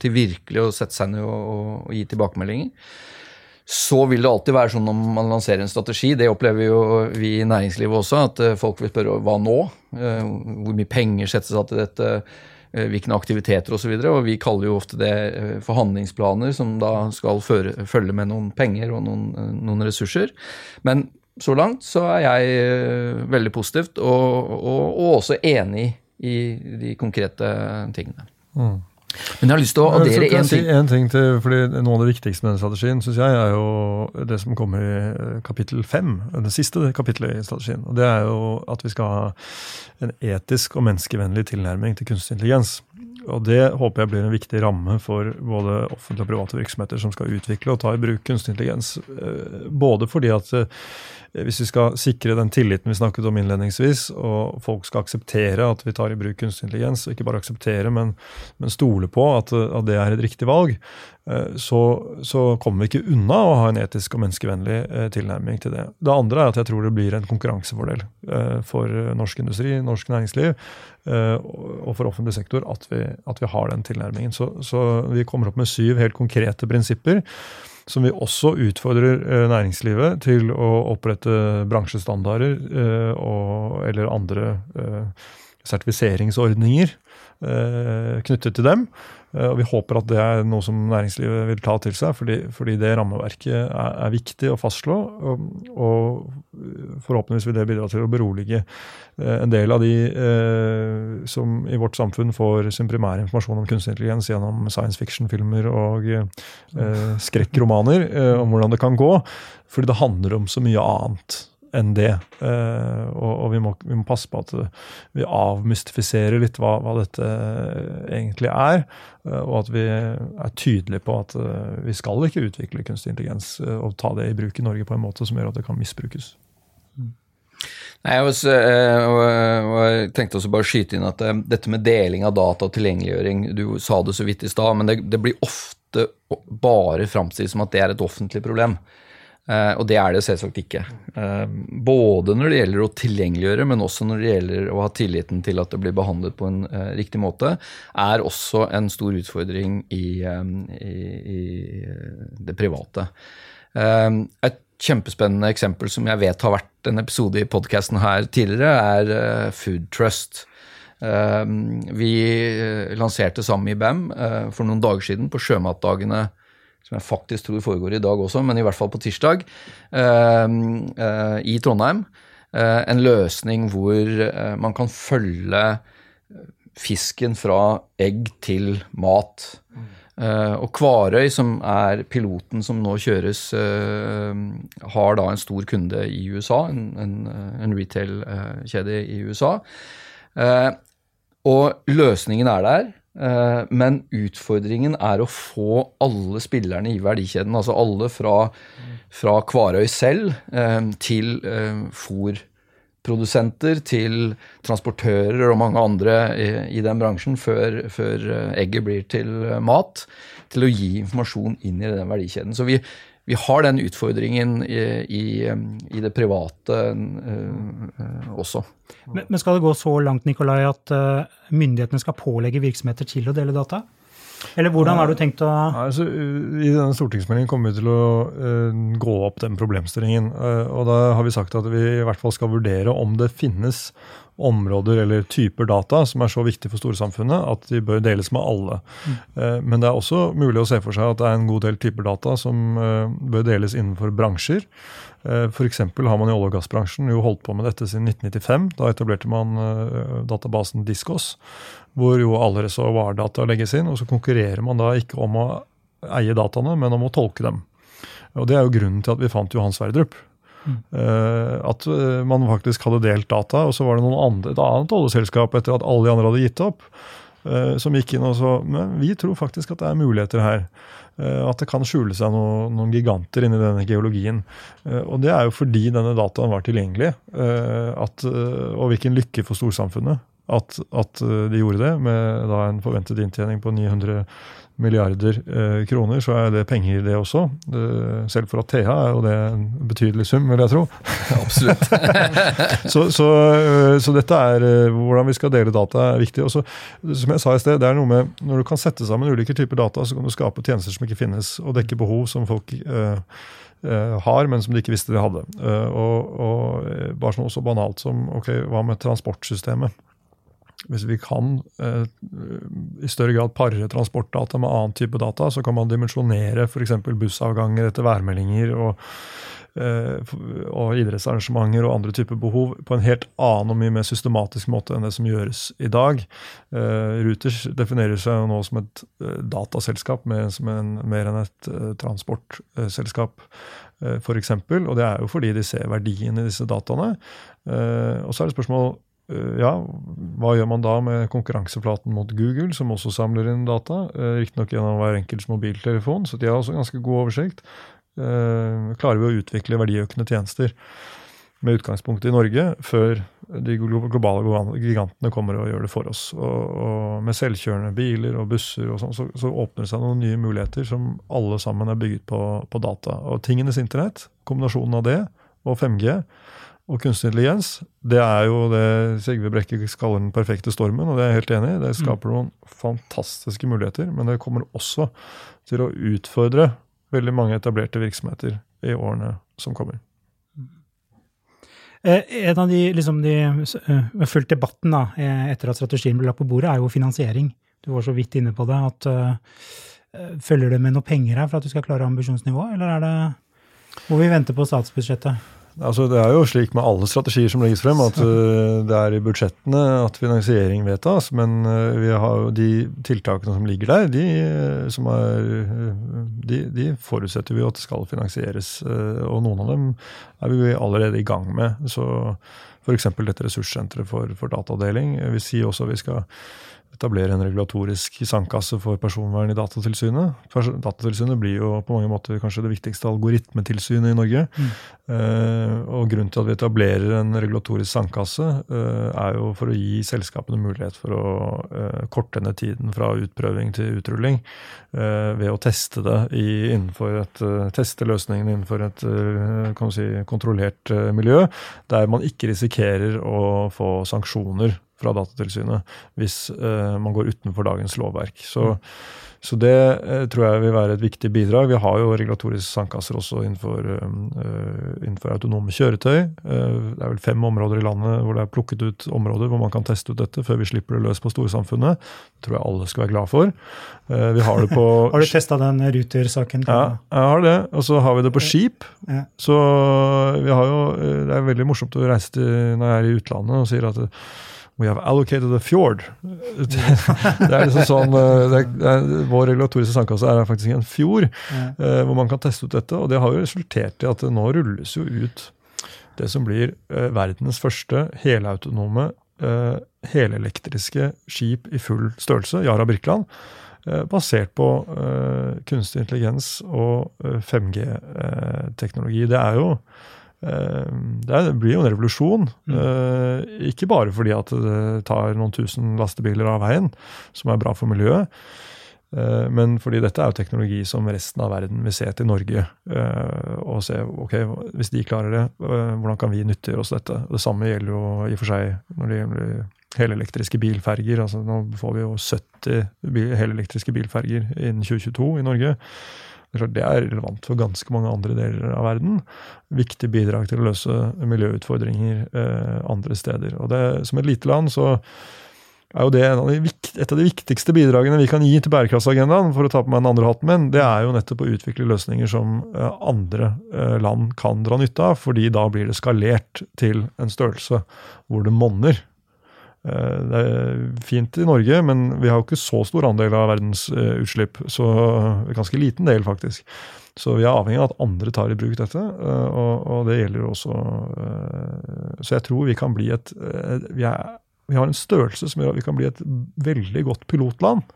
til virkelig å sette seg ned og gi tilbakemeldinger. Så vil det alltid være sånn når man lanserer en strategi, det opplever jo vi i næringslivet også, at eh, folk vil spørre hva nå? Eh, hvor mye penger settes av til dette? Eh, hvilke aktiviteter osv. Og, så og vi kaller jo ofte det forhandlingsplaner, som da skal føre, følge med noen penger og noen, noen, ressurser. Men så langt så er jeg veldig positivt, og, og, og også enig i de konkrete tingene. Mm. Men jeg har lyst til å addere én ting. En ting til, fordi Noe av det viktigste med den strategien synes jeg, er jo det som kommer i eh, kapittel fem. Det siste kapittelet i strategien. og Det er jo at vi skal ha en etisk og menneskevennlig tilnærming til kunstig intelligens. Og Det håper jeg blir en viktig ramme for både offentlige og private virksomheter som skal utvikle og ta i bruk kunstig intelligens. Eh, både fordi at eh, hvis vi skal sikre den tilliten vi snakket om innledningsvis, og folk skal akseptere at vi tar i bruk kunstig intelligens, og ikke bare akseptere, men, men stole på at, at, det er et riktig valg, eh, så, så, kommer vi ikke unna å ha en etisk og menneskevennlig tilnærming til det. Det andre er at jeg tror det blir en konkurransefordel for norsk industri, norsk næringsliv, og for offentlig sektor at vi, at vi har den tilnærmingen. Så, så, vi kommer opp med syv helt konkrete prinsipper som vi også utfordrer eh, næringslivet til å opprette bransjestandarder eh, og, eller andre sertifiseringsordninger knyttet til dem. Eh, og Vi håper at det er noe som næringslivet vil ta til seg, fordi, fordi det rammeverket er, er, viktig å fastslå. Og, og, forhåpentligvis vil det bidra til å berolige eh, en del av de eh, som i vårt samfunn får sin primære informasjon om kunstig intelligens gjennom science fiction-filmer og eh, skrekkromaner eh, om hvordan det kan gå. Fordi det handler om så mye annet enn det. Uh, og, og vi, må, vi, må, passe på at vi avmystifiserer litt hva, hva dette egentlig er. Uh, og at vi er tydelige på at vi skal ikke utvikle kunstig intelligens og ta det i bruk i Norge på en måte som gjør at det kan misbrukes. Mm. Nei, jeg, også, og, jeg, tenkte også bare å skyte inn at dette med deling av data og tilgjengeliggjøring Du sa det så vidt i stad, men det, det blir ofte bare framstilt som at det er et offentlig problem. Uh, og det er det selvsagt ikke. Uh, både når det gjelder å tilgjengeliggjøre, men også når det gjelder å ha tilliten til at det blir behandlet på en uh, riktig måte, er også en stor utfordring i, i, i det private. et kjempespennende eksempel som jeg vet har vært en episode i podkasten her tidligere, er Food Trust. vi lanserte sammen i BAM for noen dager siden på sjømatdagene som jeg faktisk tror foregår i dag også, men i hvert fall på tirsdag, uh, uh, i Trondheim. Uh, en løsning hvor man kan følge fisken fra egg til mat. Og Kvarøy, som er piloten som nå kjøres, har da en stor kunde i USA, en, en retail-kjede i USA. og løsningen er der. Eh, men utfordringen er å få alle spillerne i verdikjeden, altså alle fra, fra Kvarøy selv eh, til eh, fòrprodusenter, til transportører og mange andre i, den bransjen, før, før, egget blir til mat, til å gi informasjon inn i den verdikjeden. Så vi, vi har den utfordringen i, i, i det private uh, også. Men, men, skal det gå så langt Nikolai, at uh, myndighetene skal pålegge virksomheter til å dele data? Eller hvordan har du tenkt å altså, I denne stortingsmeldingen kommer vi til å uh, gå opp den problemstillingen. og da har vi sagt at vi i hvert fall skal vurdere om det finnes områder eller typer data som er så viktige for storsamfunnet at de bør deles med alle. Mm. Men det er også mulig å se for seg at det er en god del typer data som bør deles innenfor bransjer. F.eks. har man i olje- og gassbransjen jo holdt på med dette siden 1995. Da etablerte man databasen Diskos, hvor jo alle reservoardata legges inn. og Så konkurrerer man da ikke om å eie dataene, men om å tolke dem. Og Det er jo grunnen til at vi fant Johan Sverdrup. Mm. At uh, man faktisk hadde delt data, og så var det andre, et annet oljeselskap etter at alle de andre hadde gitt opp, uh, som gikk inn og så Men vi tror faktisk at det er muligheter her. At det kan skjule seg noen, noen giganter inni denne geologien. Og det er jo fordi denne dataen var tilgjengelig. At, og hvilken lykke for storsamfunnet at, at, de gjorde det, med en forventet inntjening på 900 milliarder eh, kroner, så er det penger, det også. Eh, selv for Athea er jo det en betydelig sum, vil jeg tro. Absolutt. så, så, eh, så, dette er eh, hvordan vi skal dele data, er viktig. Og så, som jeg sa i sted, det er noe med Når du kan sette sammen ulike typer data, så kan du skape tjenester som ikke finnes, og dekke behov som folk eh, eh har, men som de ikke visste de hadde. Og, og bare noe så banalt som ok, hva med transportsystemet? Hvis vi kan eh, i større grad pare transportdata med annen type data, så kan man dimensjonere f.eks. bussavganger etter værmeldinger og, eh, og, idrettsarrangementer og andre typer behov på en helt annen og mye mer systematisk måte enn det som gjøres i dag. Eh, Ruter definerer seg nå som et eh, dataselskap mer, som en, mer enn et eh, transportselskap. Eh, for eksempel, og det er jo fordi de ser verdien i disse dataene. og så er det spørsmål ja, hva gjør man da med konkurranseflaten mot Google, som også samler inn data? Eh, riktignok gjennom hver enkelts mobiltelefon, så de har også ganske god oversikt. Eh, klarer vi å utvikle verdiøkende tjenester med utgangspunkt i Norge før de globale gigantene kommer og gjør det for oss? Og, med selvkjørende biler og busser og sånn, så, så, åpner det seg noen nye muligheter som alle sammen er bygget på, på data. Og tingenes internett, kombinasjonen av det og 5G, og kunstig intelligens, det er jo det Sigve Brekke kaller den perfekte stormen, og det er jeg helt enig i. Det mm. skaper noen fantastiske muligheter, men det kommer også til å utfordre veldig mange etablerte virksomheter i årene som kommer. Eh, en av de, liksom de har fulgt debatten da, eh, etter at strategien ble lagt på bordet, er jo finansiering. Du var så vidt inne på det. at uh, Følger det med noe penger her for at du skal klare ambisjonsnivået, eller er det, må vi vente på statsbudsjettet? Altså, det er jo slik med alle strategier som legges frem, at uh, det er i budsjettene at finansiering vedtas. Men uh, vi har jo de tiltakene som ligger der, de, uh, som er, de, de forutsetter vi at skal finansieres. og noen av dem er vi allerede i gang med. Så F.eks. dette ressurssenteret for, for datadeling. Vi sier også at vi skal etablere en regulatorisk sandkasse for personvern i Datatilsynet. Datatilsynet blir jo på mange måter kanskje det viktigste algoritmetilsynet i Norge. Mm. Eh, og Grunnen til at vi etablerer en regulatorisk sandkasse, eh, er jo for å gi selskapene mulighet for å eh, korte ned tiden fra utprøving til utrulling eh, ved å teste det i, innenfor et, teste løsningen innenfor et kan si, kontrollert miljø, der man ikke risikerer å få sanksjoner fra Datatilsynet hvis uh, man går utenfor dagens lovverk. Så, mm. så det uh, tror jeg vil være et viktig bidrag. Vi har jo regulatoriske sandkasser også innenfor, uh, innenfor autonome kjøretøy. det er vel fem områder i landet hvor det er plukket ut områder hvor man kan teste ut dette før vi slipper det løs på storsamfunnet. Det tror jeg alle skal være glad for. vi har det på Har du testa den Ruter-saken? Ja, jeg har det. Og så har vi det på skip. Ja. Så vi har jo Det er veldig morsomt å reise til når jeg er i utlandet og sier at We have allocated a fjord. Det, er liksom sånn, eh, det er, det er, Vår regulatoriske sandkasse er faktisk en fjord ja. uh, hvor man kan teste ut dette. Og det har jo resultert i at det nå rulles jo ut det som blir uh, verdens første helautonome, uh, helelektriske skip i full størrelse, Yara Birkeland. Basert på kunstig intelligens og 5G-teknologi. Det er jo det blir jo en revolusjon. Mm. Eh, ikke bare fordi at det tar noen tusen lastebiler av veien, som er bra for miljøet, eh, men fordi dette er jo teknologi som resten av verden vil se til Norge. Og se ok, hvis de klarer det, hvordan kan vi nyttiggjøre oss dette? Det samme gjelder jo i og for seg når det gjelder helelektriske bilferger. altså Nå får vi jo 70 helelektriske bilferger innen 2022 i Norge. Det er relevant for ganske mange andre deler av verden. Viktig bidrag til å løse miljøutfordringer eh, andre steder. Og det, Som et lite land så er jo det et av de viktigste bidragene vi kan gi til bærekraftsagendaen, for å ta på meg den andre hatten min, det er jo nettopp å utvikle løsninger som eh, andre eh, land kan dra nytte av, fordi da blir det skalert til en størrelse hvor det monner. Eh, det er fint i Norge, men vi har jo ikke så stor andel av verdens eh, utslipp. Så ganske liten del, faktisk. Så vi er avhengig av at andre tar i bruk dette, eh, og, det gjelder jo også Så jeg tror vi kan bli et vi, er, vi har en størrelse som gjør at vi kan bli et veldig godt pilotland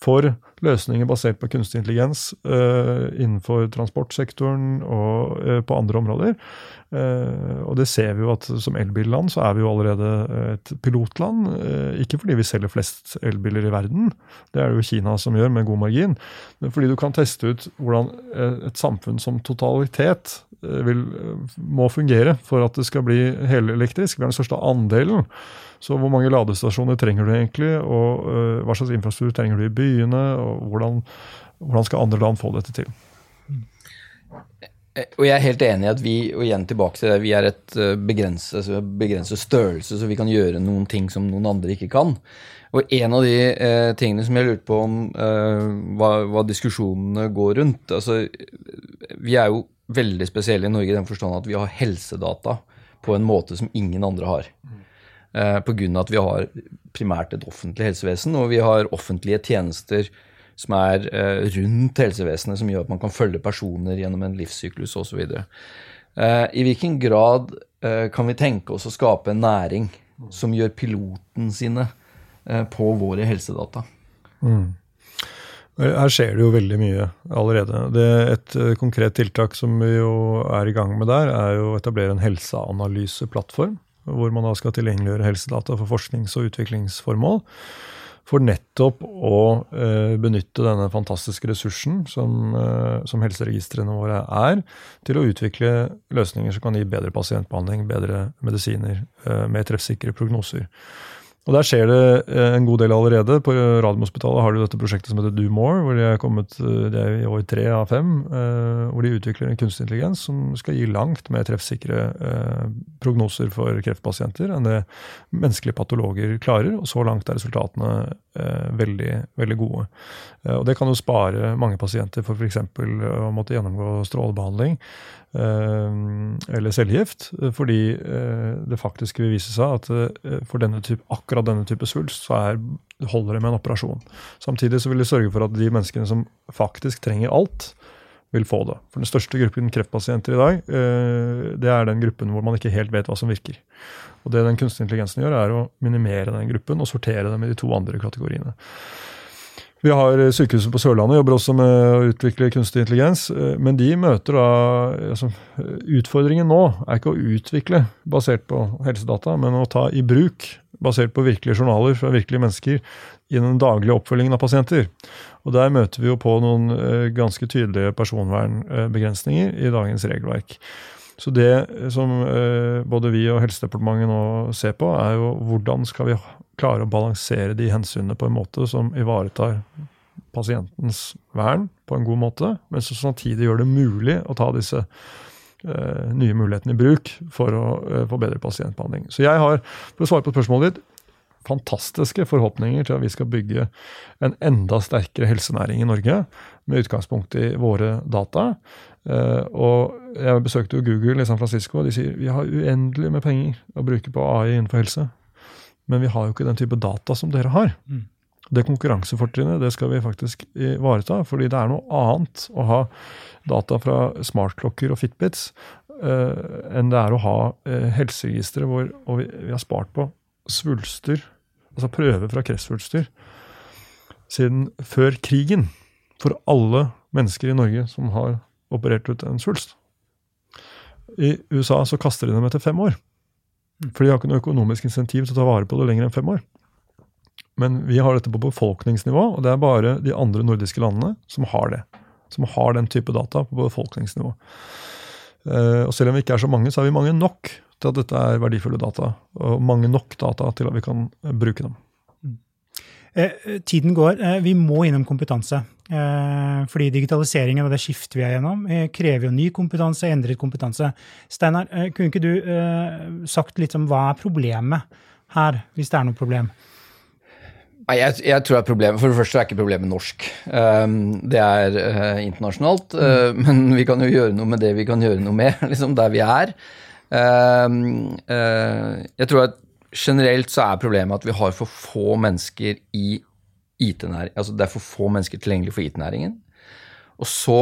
for løsninger basert på kunstig intelligens uh, innenfor transportsektoren og uh, på andre områder. Uh, og det ser vi jo at som elbilland så er vi jo allerede et pilotland. ikke fordi vi selger flest elbiler i verden, det er det jo Kina som gjør med god margin, men fordi du kan teste ut hvordan et samfunn som totalitet vil, må fungere for at det skal bli helelektrisk. Vi er den største andelen. Så hvor mange ladestasjoner trenger du egentlig, og hva slags infrastruktur trenger du i byene, hvordan, hvordan skal andre land få dette til? Eh, og jeg er helt enig i at vi og igjen tilbake til det, vi er et eh, begrenset, altså begrenset størrelse, så vi kan gjøre noen ting som noen andre ikke kan. Og en av de eh, tingene som jeg lurte på om eh, hva, hva, diskusjonene går rundt altså, Vi er jo veldig spesielle i Norge i den forstand at vi har helsedata på en måte som ingen andre har. Eh, Pga. at vi har primært et offentlig helsevesen, og vi har offentlige tjenester som er eh, rundt helsevesenet, som gjør at man kan følge personer gjennom en livssyklus osv. Eh, I hvilken grad kan vi tenke oss å skape en næring som gjør piloten sine på våre helsedata? Mm. Her skjer det jo veldig mye allerede. Det et konkret tiltak som vi jo er i gang med der, er å etablere en helseanalyseplattform hvor man da skal tilgjengeliggjøre helsedata for forsknings- og utviklingsformål. For nettopp å eh, benytte denne fantastiske ressursen som, eh, som, helseregistrene våre er, til å utvikle løsninger som kan gi bedre pasientbehandling, bedre medisiner, eh, mer treffsikre prognoser. Og Der skjer det eh, en god del allerede. På Radiumhospitalet har du dette prosjektet som heter Do More, hvor de er kommet eh, det er i år tre av fem. Eh, hvor de utvikler en kunstig intelligens som skal gi langt mer treffsikre prognoser for kreftpasienter enn det menneskelige patologer klarer. Og så langt er resultatene veldig, veldig gode. Og det kan jo spare mange pasienter for f.eks. å måtte gjennomgå strålebehandling. Eh, eller cellegift, fordi eh, det faktisk vil vise seg at eh, for denne type, akkurat denne type svulst så er, holder det med en operasjon. Samtidig så vil det sørge for at de menneskene som faktisk trenger alt, vil få det. For Den største gruppen kreftpasienter i dag det er den gruppen hvor man ikke helt vet hva som virker. Og Det den kunstige intelligensen gjør, er å minimere den gruppen og sortere dem i de to andre kategoriene. Vi har eh, Sykehuset på Sørlandet jobber også med å utvikle kunstig intelligens. Eh, men de møter da altså, Utfordringen nå er ikke å utvikle basert på helsedata, men å ta i bruk basert på virkelige journaler fra virkelige mennesker i den daglige oppfølgingen av pasienter. Og Der møter vi jo på noen eh, ganske tydelige personvernbegrensninger i dagens regelverk. Så det som både vi og Helsedepartementet nå ser på, er jo hvordan skal vi klare å balansere de hensynene på en måte som ivaretar pasientens vern på en god måte, men som samtidig gjør det mulig å ta disse uh, nye mulighetene i bruk for å få bedre pasientbehandling. Så jeg har, for å svare på spørsmålet ditt, fantastiske forhåpninger til at vi skal bygge en enda sterkere helsenæring i Norge, med utgangspunkt i våre data. Uh, og Jeg besøkte jo Google i San Francisco, og de sier vi har uendelig med penger å bruke på AI innenfor helse. Men vi har jo ikke den type data som dere har. Mm. Det konkurransefortrinnet det skal vi faktisk ivareta. fordi det er noe annet å ha data fra smartklokker og Fitbits uh, enn det er å ha uh, helseregistre hvor vi, vi, har spart på svulster, altså prøver fra kreftsvulster, siden før krigen. For alle mennesker i Norge som har operert ut en svulst. I USA så kaster de dem etter fem år. For de har ikke noe økonomisk insentiv til å ta vare på det lenger enn fem år. Men vi har dette på befolkningsnivå, og det er bare de andre nordiske landene som har det. Som har den type data på befolkningsnivå. Eh, og selv om vi ikke er så mange, så er vi mange nok til at dette er verdifulle data. Og mange nok data til at vi kan bruke dem. Eh, tiden går. Eh, vi må innom kompetanse. Eh, fordi digitaliseringen og det skiftet vi er gjennom, eh, krever jo ny kompetanse, endret kompetanse. Steinar, eh, kunne ikke du sagt litt om hva er problemet her, hvis det er noe problem? Nei, jeg, jeg, tror er problemet, For det første er ikke problemet norsk. Um, det er internasjonalt. Uh, men vi kan jo gjøre noe med det vi kan gjøre noe med, liksom der vi er. Um, uh, jeg tror at generelt så er problemet at vi har for få mennesker i IT-næringen. Altså det er for få mennesker tilgjengelig for IT-næringen. Og så,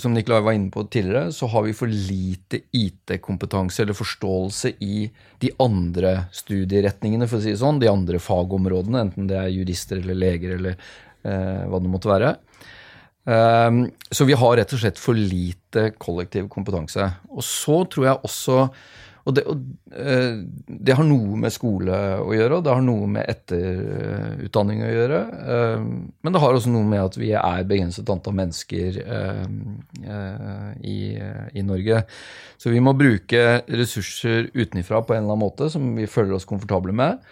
som Nikolai var inne på tidligere, så har vi for lite IT-kompetanse eller forståelse i de andre studieretningene, for å si det sånn. De andre fagområdene, enten det er jurister eller leger eller eh, hva det måtte være. Um, så vi har rett og slett for lite kollektiv kompetanse. Og så tror jeg også og det, og eh, det, har noe med skole å gjøre, og det har noe med etterutdanning å gjøre. Eh, men det har også noe med at vi er begrenset antall mennesker eh, i, i Norge. Så vi må bruke ressurser utenfra på en eller annen måte som vi føler oss komfortable med.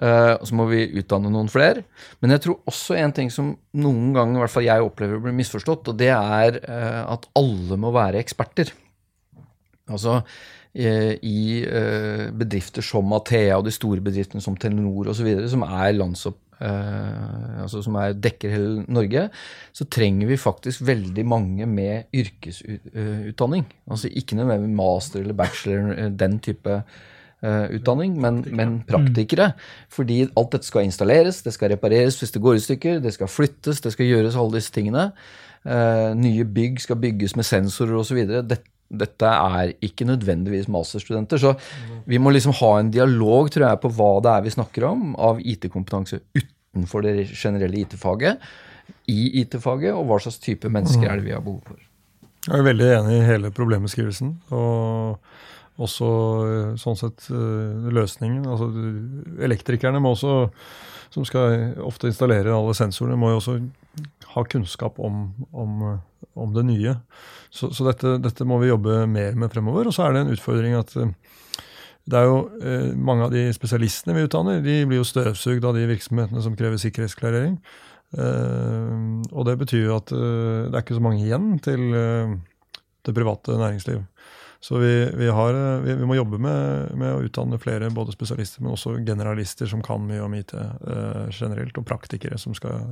Uh, og så må vi utdanne noen flere. Men jeg tror også en ting som noen ganger i hvert fall jeg opplever blir misforstått, og det er uh, at alle må være eksperter. Altså, Eh, i eh, bedrifter som Athea og de store bedriftene som Telenor osv., som er landsopp Uh, altså som er, dekker hele Norge, så trenger vi faktisk veldig mange med yrkesutdanning. Altså ikke noe med master eller bachelor, den type uh, utdanning, men, men, praktikere. Fordi alt dette skal installeres, det skal repareres hvis det går i stykker, det skal flyttes, det skal gjøres alle disse tingene. Uh, nye bygg skal bygges med sensorer osv. Dette dette er ikke nødvendigvis masterstudenter. Så vi må liksom ha en dialog tror jeg, på hva det er vi snakker om av IT-kompetanse utenfor det generelle IT-faget, i IT-faget, og hva slags type mennesker er det vi har behov for. Jeg er veldig enig i hele problembeskrivelsen. Og også sånn sett eh, løsningen. Altså, elektrikerne må også, som skal ofte installere alle sensorene, må jo også ha kunnskap om, om, om det nye. Så, så dette, dette, må vi jobbe mer med fremover. Og så er det en utfordring at eh, det er jo eh, mange av de spesialistene vi utdanner, de blir jo støvsugd av de virksomhetene som krever sikkerhetsklarering. Eh, og det betyr jo at eh, det er ikke så mange igjen til eh, det private næringsliv. Så vi, vi, har, eh, vi, vi må jobbe med, med, å utdanne flere, både spesialister, men også generalister som kan mye om IT generelt, og praktikere som skal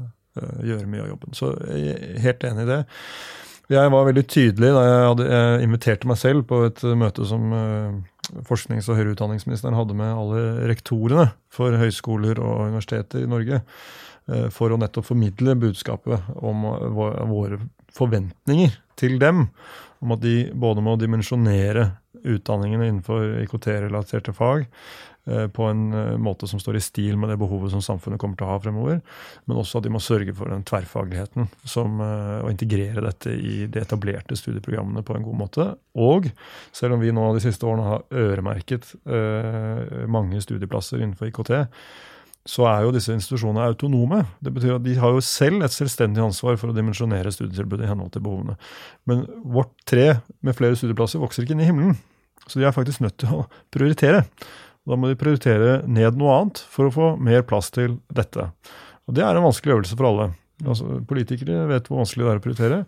gjøre mye av jobben. Så jeg er helt enig i det. Jeg var veldig tydelig da jeg, hadde, jeg inviterte meg selv på et møte som uh, forsknings- og høyere utdanningsministeren hadde med alle rektorene for høyskoler og universiteter i Norge. Uh, for å nettopp formidle budskapet om uh, våre forventninger til dem. Om at de både må dimensjonere utdanningene innenfor IKT-relaterte fag Eh, på en eh, måte som står i stil med det behovet som samfunnet kommer til å ha fremover. Men også at de må sørge for den tverrfagligheten som, å eh, integrere dette i de etablerte studieprogrammene på en god måte. Og selv om vi nå de siste årene har øremerket mange studieplasser innenfor IKT, så er jo disse institusjonene autonome. Det betyr at De har jo selv et selvstendig ansvar for å dimensjonere studietilbudet i henhold til behovene. Men vårt tre med flere studieplasser vokser ikke inn i himmelen. Så de er faktisk nødt til å prioritere. Da må de prioritere ned noe annet for å få mer plass til dette. Og Det er en vanskelig øvelse for alle. Altså, politikere vet hvor vanskelig det er å prioritere.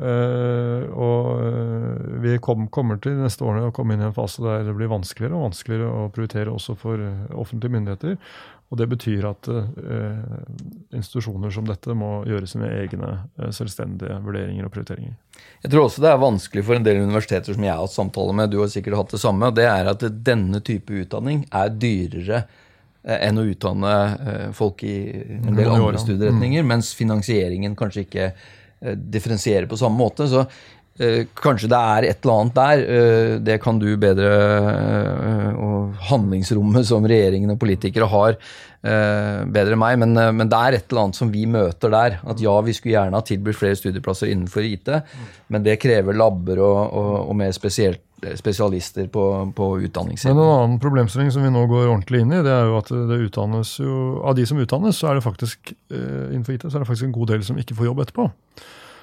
Uh, og uh, vi kom, kommer til neste årene å komme inn i en fase der det blir vanskeligere og vanskeligere å prioritere også for uh, offentlige myndigheter. Og det betyr at institusjoner som dette må gjøre sine egne selvstendige vurderinger og prioriteringer. Jeg tror også det er vanskelig for en del universiteter som jeg har hatt samtale med, du har sikkert hatt det samme, og det er at denne type utdanning er dyrere enn å utdanne folk i en del andre studieretninger, mm. mens finansieringen kanskje ikke differensierer på samme måte. Så eh, kanskje det er et eller annet der. Eh, det kan du bedre. og handlingsrommet som regjeringen og politikere har, bedre enn meg. Men, men, det er et eller annet som vi møter der. At ja, vi skulle gjerne ha tilbudt flere studieplasser innenfor IT, men det krever labber og, og, og mer spesielt spesialister på, på utdanningssiden. Men En annen problemstilling som vi nå går ordentlig inn i, det er jo at det utdannes jo, av de som utdannes, så er det faktisk eh, innenfor IT så er det faktisk en god del som ikke får jobb etterpå.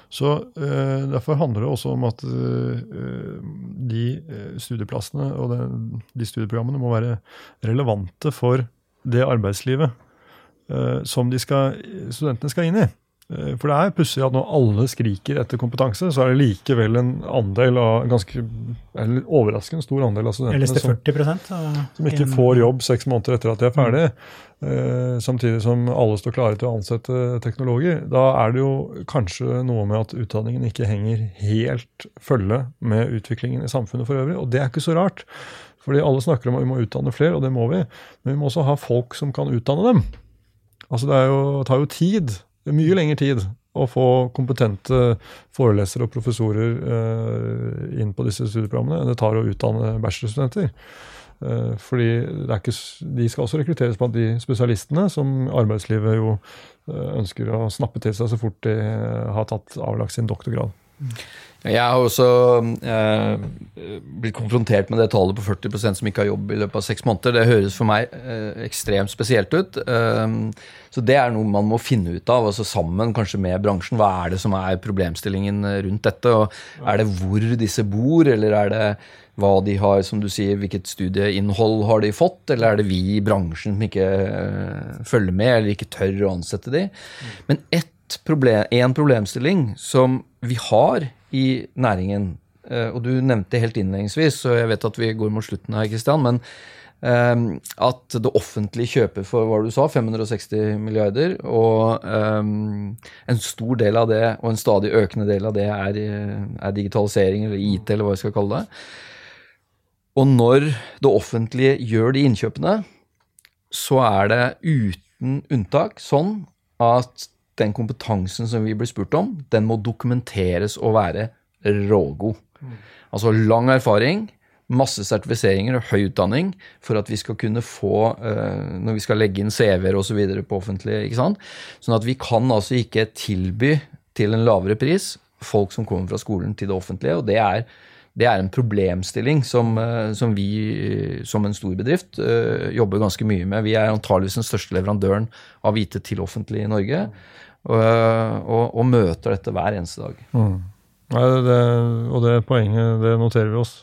Så uh, Derfor handler det også om at uh, de studieplassene og det, de studieprogrammene må være relevante for det arbeidslivet uh, som skal, studentene skal inn i. Eh, for det er pussig at når alle skriker etter kompetanse, så er det likevel en andel av ganske eller overraskende stor andel av studentene som, 40% som ikke får jobb seks måneder etter at de er ferdig. Mm. samtidig som alle står klare til å ansette teknologer. Da er det jo kanskje noe med at utdanningen ikke henger helt følge med utviklingen i samfunnet for øvrig. Og det er ikke så rart. Fordi alle snakker om at vi må utdanne flere, og det må vi. Men vi må også ha folk som kan utdanne dem. Altså Det, jo, tar jo tid mye lengre tid å få kompetente forelesere og professorer uh, inn på disse studieprogrammene enn det tar å utdanne bachelorstudenter. Uh, fordi ikke, de skal også rekrutteres blant de spesialistene som arbeidslivet jo uh, ønsker å snappe til seg så fort de har tatt avlagt sin doktorgrad. Jeg har også eh, blitt konfrontert med det tallet på 40% som ikke har jobb i løpet av seks måneder. Det høres for meg eh, ekstremt spesielt ut. Eh, så det er noe man må finne ut av, altså sammen kanskje med bransjen. Hva er det som er problemstillingen rundt dette? Og er det hvor disse bor, eller er det hva de har, som du sier, hvilket studieinnhold har de fått, eller er det vi i bransjen som ikke eh, følger med, eller ikke tør å ansette de? Men ett problem, en problemstilling som vi har i næringen. Eh, og du nevnte helt innledningsvis, og jeg vet at vi går mot slutten her, Kristian, men um, at det offentlige kjøper for hva du sa, 560 milliarder, og um, en stor del av det, og en stadig økende del av det, er, er digitalisering eller IT, eller hva vi skal kalle det. Og når det offentlige gjør de innkjøpene, så er det uten unntak sånn at den kompetansen som vi blir spurt om, den må dokumenteres og være rågod. Altså lang erfaring, masse sertifiseringer og høy utdanning for at vi skal kunne få, uh, når vi skal legge inn CV-er osv. på offentlig, ikke sant? Sånn at vi kan altså ikke tilby til en lavere pris folk som kommer fra skolen til det offentlige, og det er det er en problemstilling som, eh, som vi som en stor bedrift uh, jobber ganske mye med. Vi er antageligvis den største leverandøren av IT til offentlig i Norge og, og, og, møter dette hver eneste dag. Mm. Nei, det, og det poenget det noterer vi oss.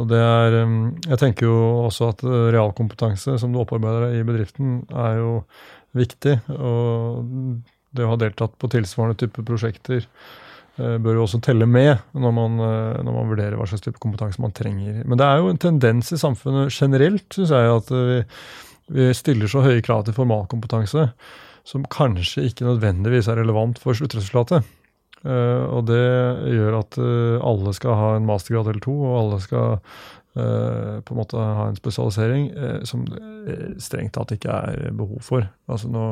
Og det er, jeg tenker jo også at realkompetanse som du opparbeider deg i bedriften, er jo viktig. Og det å ha deltatt på tilsvarende type prosjekter eh, bør jo også telle med når man, eh, når man, vurderer hva slags type kompetanse man trenger. Men det er jo en tendens i samfunnet generelt, syns jeg, at vi, vi stiller så høye krav til formalkompetanse som kanskje ikke nødvendigvis er relevant for sluttresultatet. Uh, og det gjør at uh, alle skal ha en mastergrad eller to, og alle skal uh, på en måte ha en spesialisering som strengt tatt ikke er behov for. Altså nå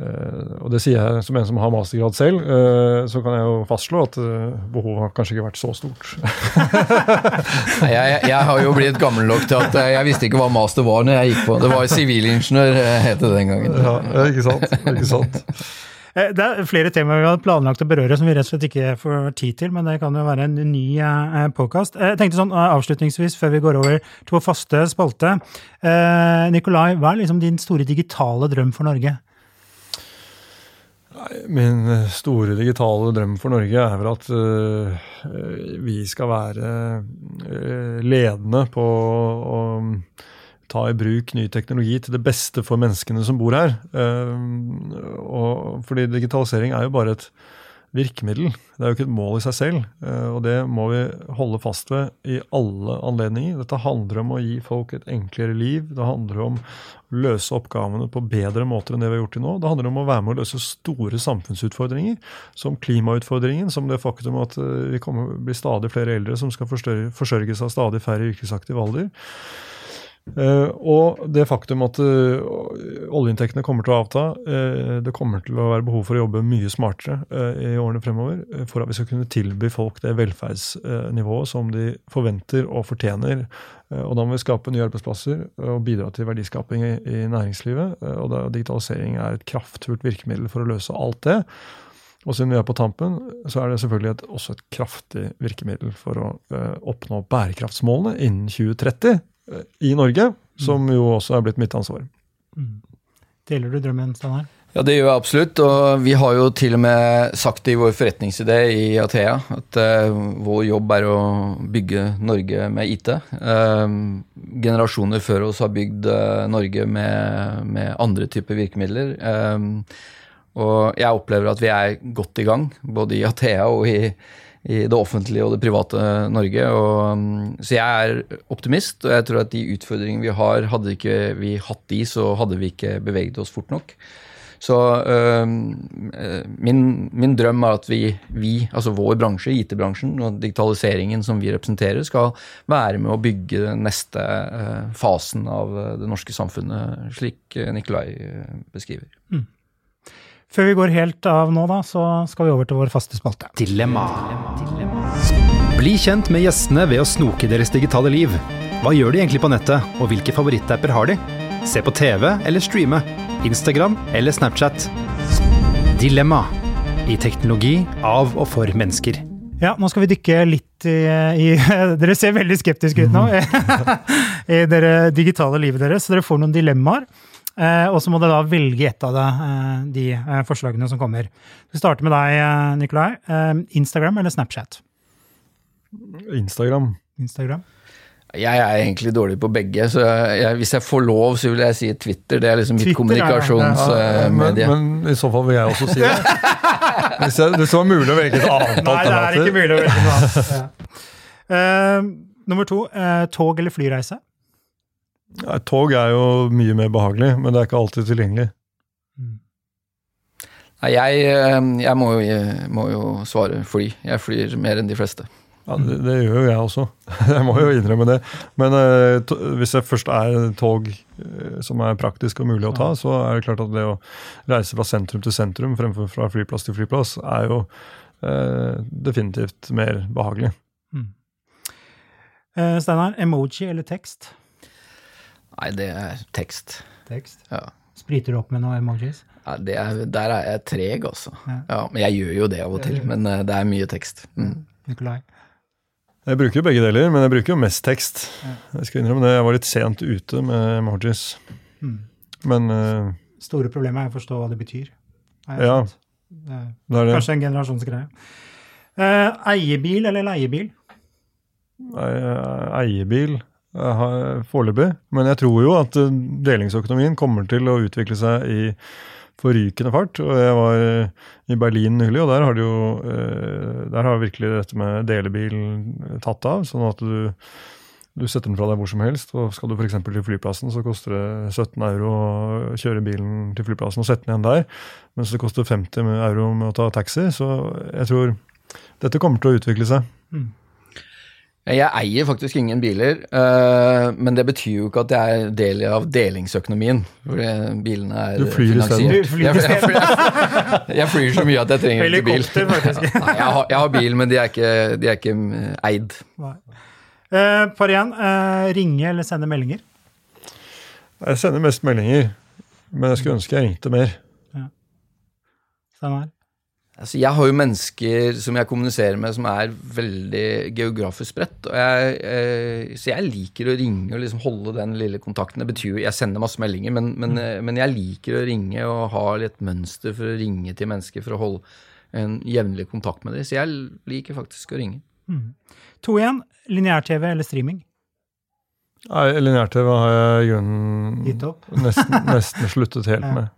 Uh, og det sier jeg som en som har mastergrad selv, uh, så kan jeg jo fastslå at uh, behovet har kanskje ikke vært så stort. jeg, jeg, jeg, har jo blitt gammel nok til at jeg visste ikke hva master var når jeg gikk på. Det var sivilingeniør, het det den gangen. Ja, ikke sant. Ikke sant. Det er flere temaer vi hadde planlagt å berøre som vi rett og slett ikke får tid til, men det kan jo være en ny påkast. Jeg tenkte sånn avslutningsvis, før vi går over til vår faste spalte. Nikolai, hva er liksom din store digitale drøm for Norge? Min eh, store digitale drøm for Norge er vel at uh, vi skal være uh, ledende på å ta i bruk ny teknologi til det beste for menneskene som bor her. Uh, og, fordi digitalisering er jo bare et virkemiddel. Det er jo ikke et mål i seg selv. Eh, og det må vi holde fast ved i alle anledninger. Dette handler om å gi folk et enklere liv. Det handler om å løse oppgavene på bedre måter enn det vi har gjort til nå. Det handler om å være med å løse store samfunnsutfordringer, som klimautfordringen, som det faktum at eh, vi kommer bli stadig flere eldre som skal forsørges av stadig færre yrkesaktiv alder. Uh, og det faktum at uh, oljeinntektene kommer til å avta, uh, det kommer til å være behov for å jobbe mye smartere i årene fremover for at vi skal kunne tilby folk det velferdsnivået som de forventer og fortjener. og da må vi skape nye arbeidsplasser og bidra til verdiskaping i, næringslivet. og digitalisering er et kraftfullt virkemiddel for å løse alt det. Og siden vi er på tampen, så er det selvfølgelig et, også et kraftig virkemiddel for å oppnå bærekraftsmålene innen 2030 i Norge, som jo også er blitt mitt ansvar. Mm. Deler du drømmen, Steinar? Ja, det gjør jeg absolutt. Og vi har jo til og med sagt det i vår forretningsidé i Athea at uh, vår jobb er å bygge Norge med IT. Uh, eh, generasjoner før oss har bygd uh, Norge med, med, andre typer virkemidler. Og jeg opplever at vi er godt i gang, både i Athea og i, i det offentlige og det private Norge. Og, mm, så jeg er optimist, og jeg tror at de utfordringene vi har, hadde ikke vi hatt de, så hadde vi ikke beveget oss fort nok. Så øh, min, min, drøm er at vi, vi, altså vår bransje, IT-bransjen og digitaliseringen som vi representerer, skal være med å bygge den neste øh, fasen av det norske samfunnet, slik Nikolai beskriver. Mm. Før vi går helt av nå, da, så skal vi over til vår faste spalte. Dilemma. Bli kjent med gjestene ved å snoke deres digitale liv. Hva gjør de egentlig på nettet, og hvilke favorittapper har de? Se på TV eller streame. Instagram eller Snapchat. Dilemma. I teknologi av og for mennesker. Ja, nå skal vi dykke litt i, i Dere ser veldig skeptiske ut nå. I det digitale livet deres, så dere får noen dilemmaer. Eh, og så må dere da velge ett av det, eh, de eh, forslagene som kommer. Vi starter med deg, Nikolai. Instagram eller Snapchat? Instagram. Instagram. Jeg er egentlig dårlig på begge, så jeg, hvis jeg får lov, så vil jeg si Twitter. Det er liksom mitt kommunikasjonsmedie. Ja, men, men, i så fall vil jeg også si det. Hvis det var mulig å velge et annet alternativ. Nei, det er ikke mulig å velge noe annet. Ja. Uh, nummer to, uh, tog eller flyreise? Ja, tog er jo mye mer behagelig, men det er ikke alltid tilgjengelig. Mm. Nei, jeg, eh, jeg må, jo, jeg må, jo, svare fly. Jeg flyr mer enn de fleste. Ja, det, det gjør jo jeg også. Jeg må jo innrømme det. Men uh, to, hvis det først er tog uh, som er praktisk og mulig å ta, så er det klart at det å reise fra sentrum til sentrum fremfor fra flyplass til flyplass, er jo uh, definitivt mer behagelig. Mm. Steinar, emoji eller tekst? Nei, det er tekst. Tekst? Ja. Spriter du opp med noe emojis? Ja, er, der er jeg treg, altså. Ja. ja. men jeg gjør jo det av og til. Men uh, det er mye tekst. Mm. Nikolai? Jeg bruker jo begge deler, men jeg bruker jo mest tekst. Ja. Jeg skal innrømme det. Jeg var litt sent ute med emojis. Mm. Men uh, Store problemet er å forstå hva det betyr. Ja, det er, det er det. Kanskje en generasjonsgreie. Uh, eiebil eller leiebil? Eiebil foreløpig. Men jeg tror jo at eh, delingsøkonomien kommer til å utvikle seg i forrykende fart. og Jeg var i Berlin nylig, og der har, jo, eh, der har virkelig dette med delebil tatt av. sånn at du, du setter den fra deg hvor som helst. og Skal du f.eks. til flyplassen, så koster det 17 euro å kjøre bilen til flyplassen og sette den igjen der. Mens det koster 50 euro med å ta taxi. Så jeg tror dette kommer til å utvikle seg. Mm. Jeg eier faktisk ingen biler, uh, men det betyr jo ikke at jeg er del av delingsøkonomien. For bilene er du flyr finansiert. Du flyr jeg, jeg, jeg, flyr så mye at jeg trenger ikke bil. Nei, jeg, har, jeg har bil, men de er ikke, de er ikke eid. eid. Uh, par igjen. Uh, ringe eller sende meldinger? Jeg sender mest meldinger, men jeg skulle ønske jeg ringte mer. Ja. Sånn her. Altså, jeg har jo mennesker som jeg kommuniserer med, som er veldig geografisk spredt. Jeg, eh, så jeg liker å ringe og liksom holde den lille kontakten. Det betyr jo Jeg sender masse meldinger, men, men, mm. Eh, men, jeg liker å ringe og ha litt mønster for å ringe til mennesker for å holde en jevnlig kontakt med dem. Så jeg liker faktisk å ringe. Mm. To igjen. Lineær-TV eller streaming? Lineær-TV har jeg i grunnen nesten, nesten sluttet helt ja. med.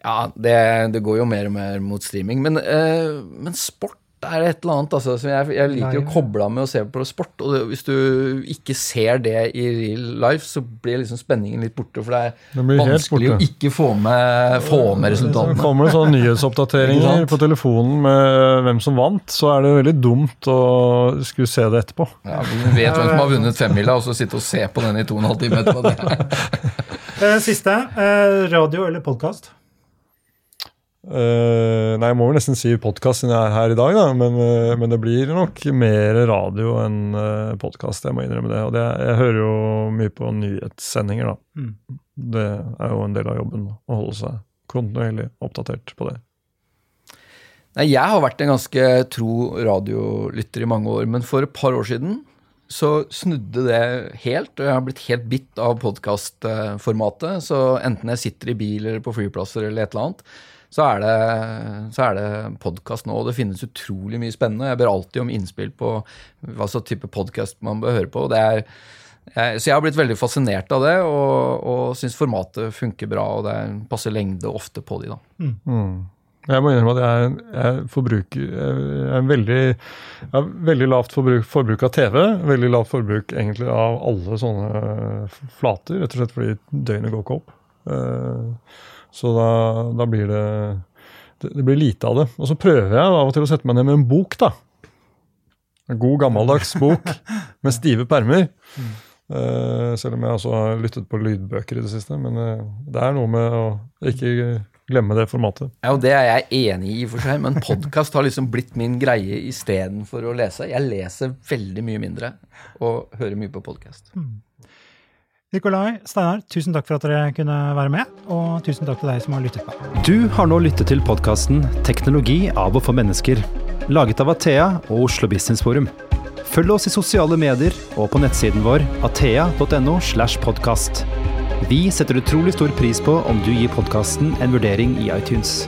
Ja, det, det, går jo mer og mer mot streaming. Men, eh, men sport er et eller annet. Altså, jeg, jeg, liker Nei, å koble av med å se på sport. Og det, hvis du ikke ser det i real life, så blir liksom spenningen litt borte. For det er det vanskelig å ikke få med, få med resultatene. Så kommer det sånne nyhetsoppdateringer på telefonen med hvem som vant, så er det veldig dumt å skulle se det etterpå. Ja, Du vet hvem som har vunnet femmila, og så sitte og se på den i to og en halv time etterpå. det. siste. Eh, radio eller podkast? Uh, nei, jeg må vel nesten si podkast siden jeg er her i dag, da. Men, uh, men det blir nok mer radio enn uh, eh, podkast, jeg må innrømme det. Og det, jeg hører jo mye på nyhetssendinger, da. Mm. Det er jo en del av jobben å holde seg kontinuerlig oppdatert på det. Nei, jeg har vært en ganske tro radiolytter i mange år, men for et par år siden så snudde det helt, og jeg har blitt helt bitt av podkastformatet. Så enten jeg sitter i bil eller på flyplasser eller et eller annet, så er det, så det podkast nå. Og det finnes utrolig mye spennende. Jeg ber alltid om innspill på hva slags type podkast man bør høre på. Det er Jeg, så jeg har blitt veldig fascinert av det, og, og syns formatet funker bra. Og det er passer lengde ofte på de, da. Mm. Jeg må innrømme at jeg, jeg forbruker jeg er veldig, jeg har veldig lavt forbruk, forbruk, av TV. Veldig lavt forbruk egentlig av alle sånne flater, rett og slett fordi døgnet går ikke opp. Eh, så da, da blir det, det, det blir lite av det. Og så prøver jeg av og til å sette meg ned med en bok, da. En god, gammeldags bok med stive permer. Mm. Uh, selv om jeg også har lyttet på lydbøker i det siste. Men uh, det er noe med å ikke glemme det formatet. Ja, og Det er jeg enig i, for seg, men podkast har liksom blitt min greie istedenfor å lese. Jeg leser veldig mye mindre og hører mye på podkast. Mm. Nikolai, Steinar, tusen takk for at dere kunne være med, og tusen takk til deg som har lyttet på. Du har nå lyttet til podkasten 'Teknologi av og for mennesker', laget av Athea og Oslo Business Forum. Følg oss i sosiale medier og på nettsiden vår athea.no. slash podkast. Vi setter utrolig stor pris på om du gir podkasten en vurdering i iTunes.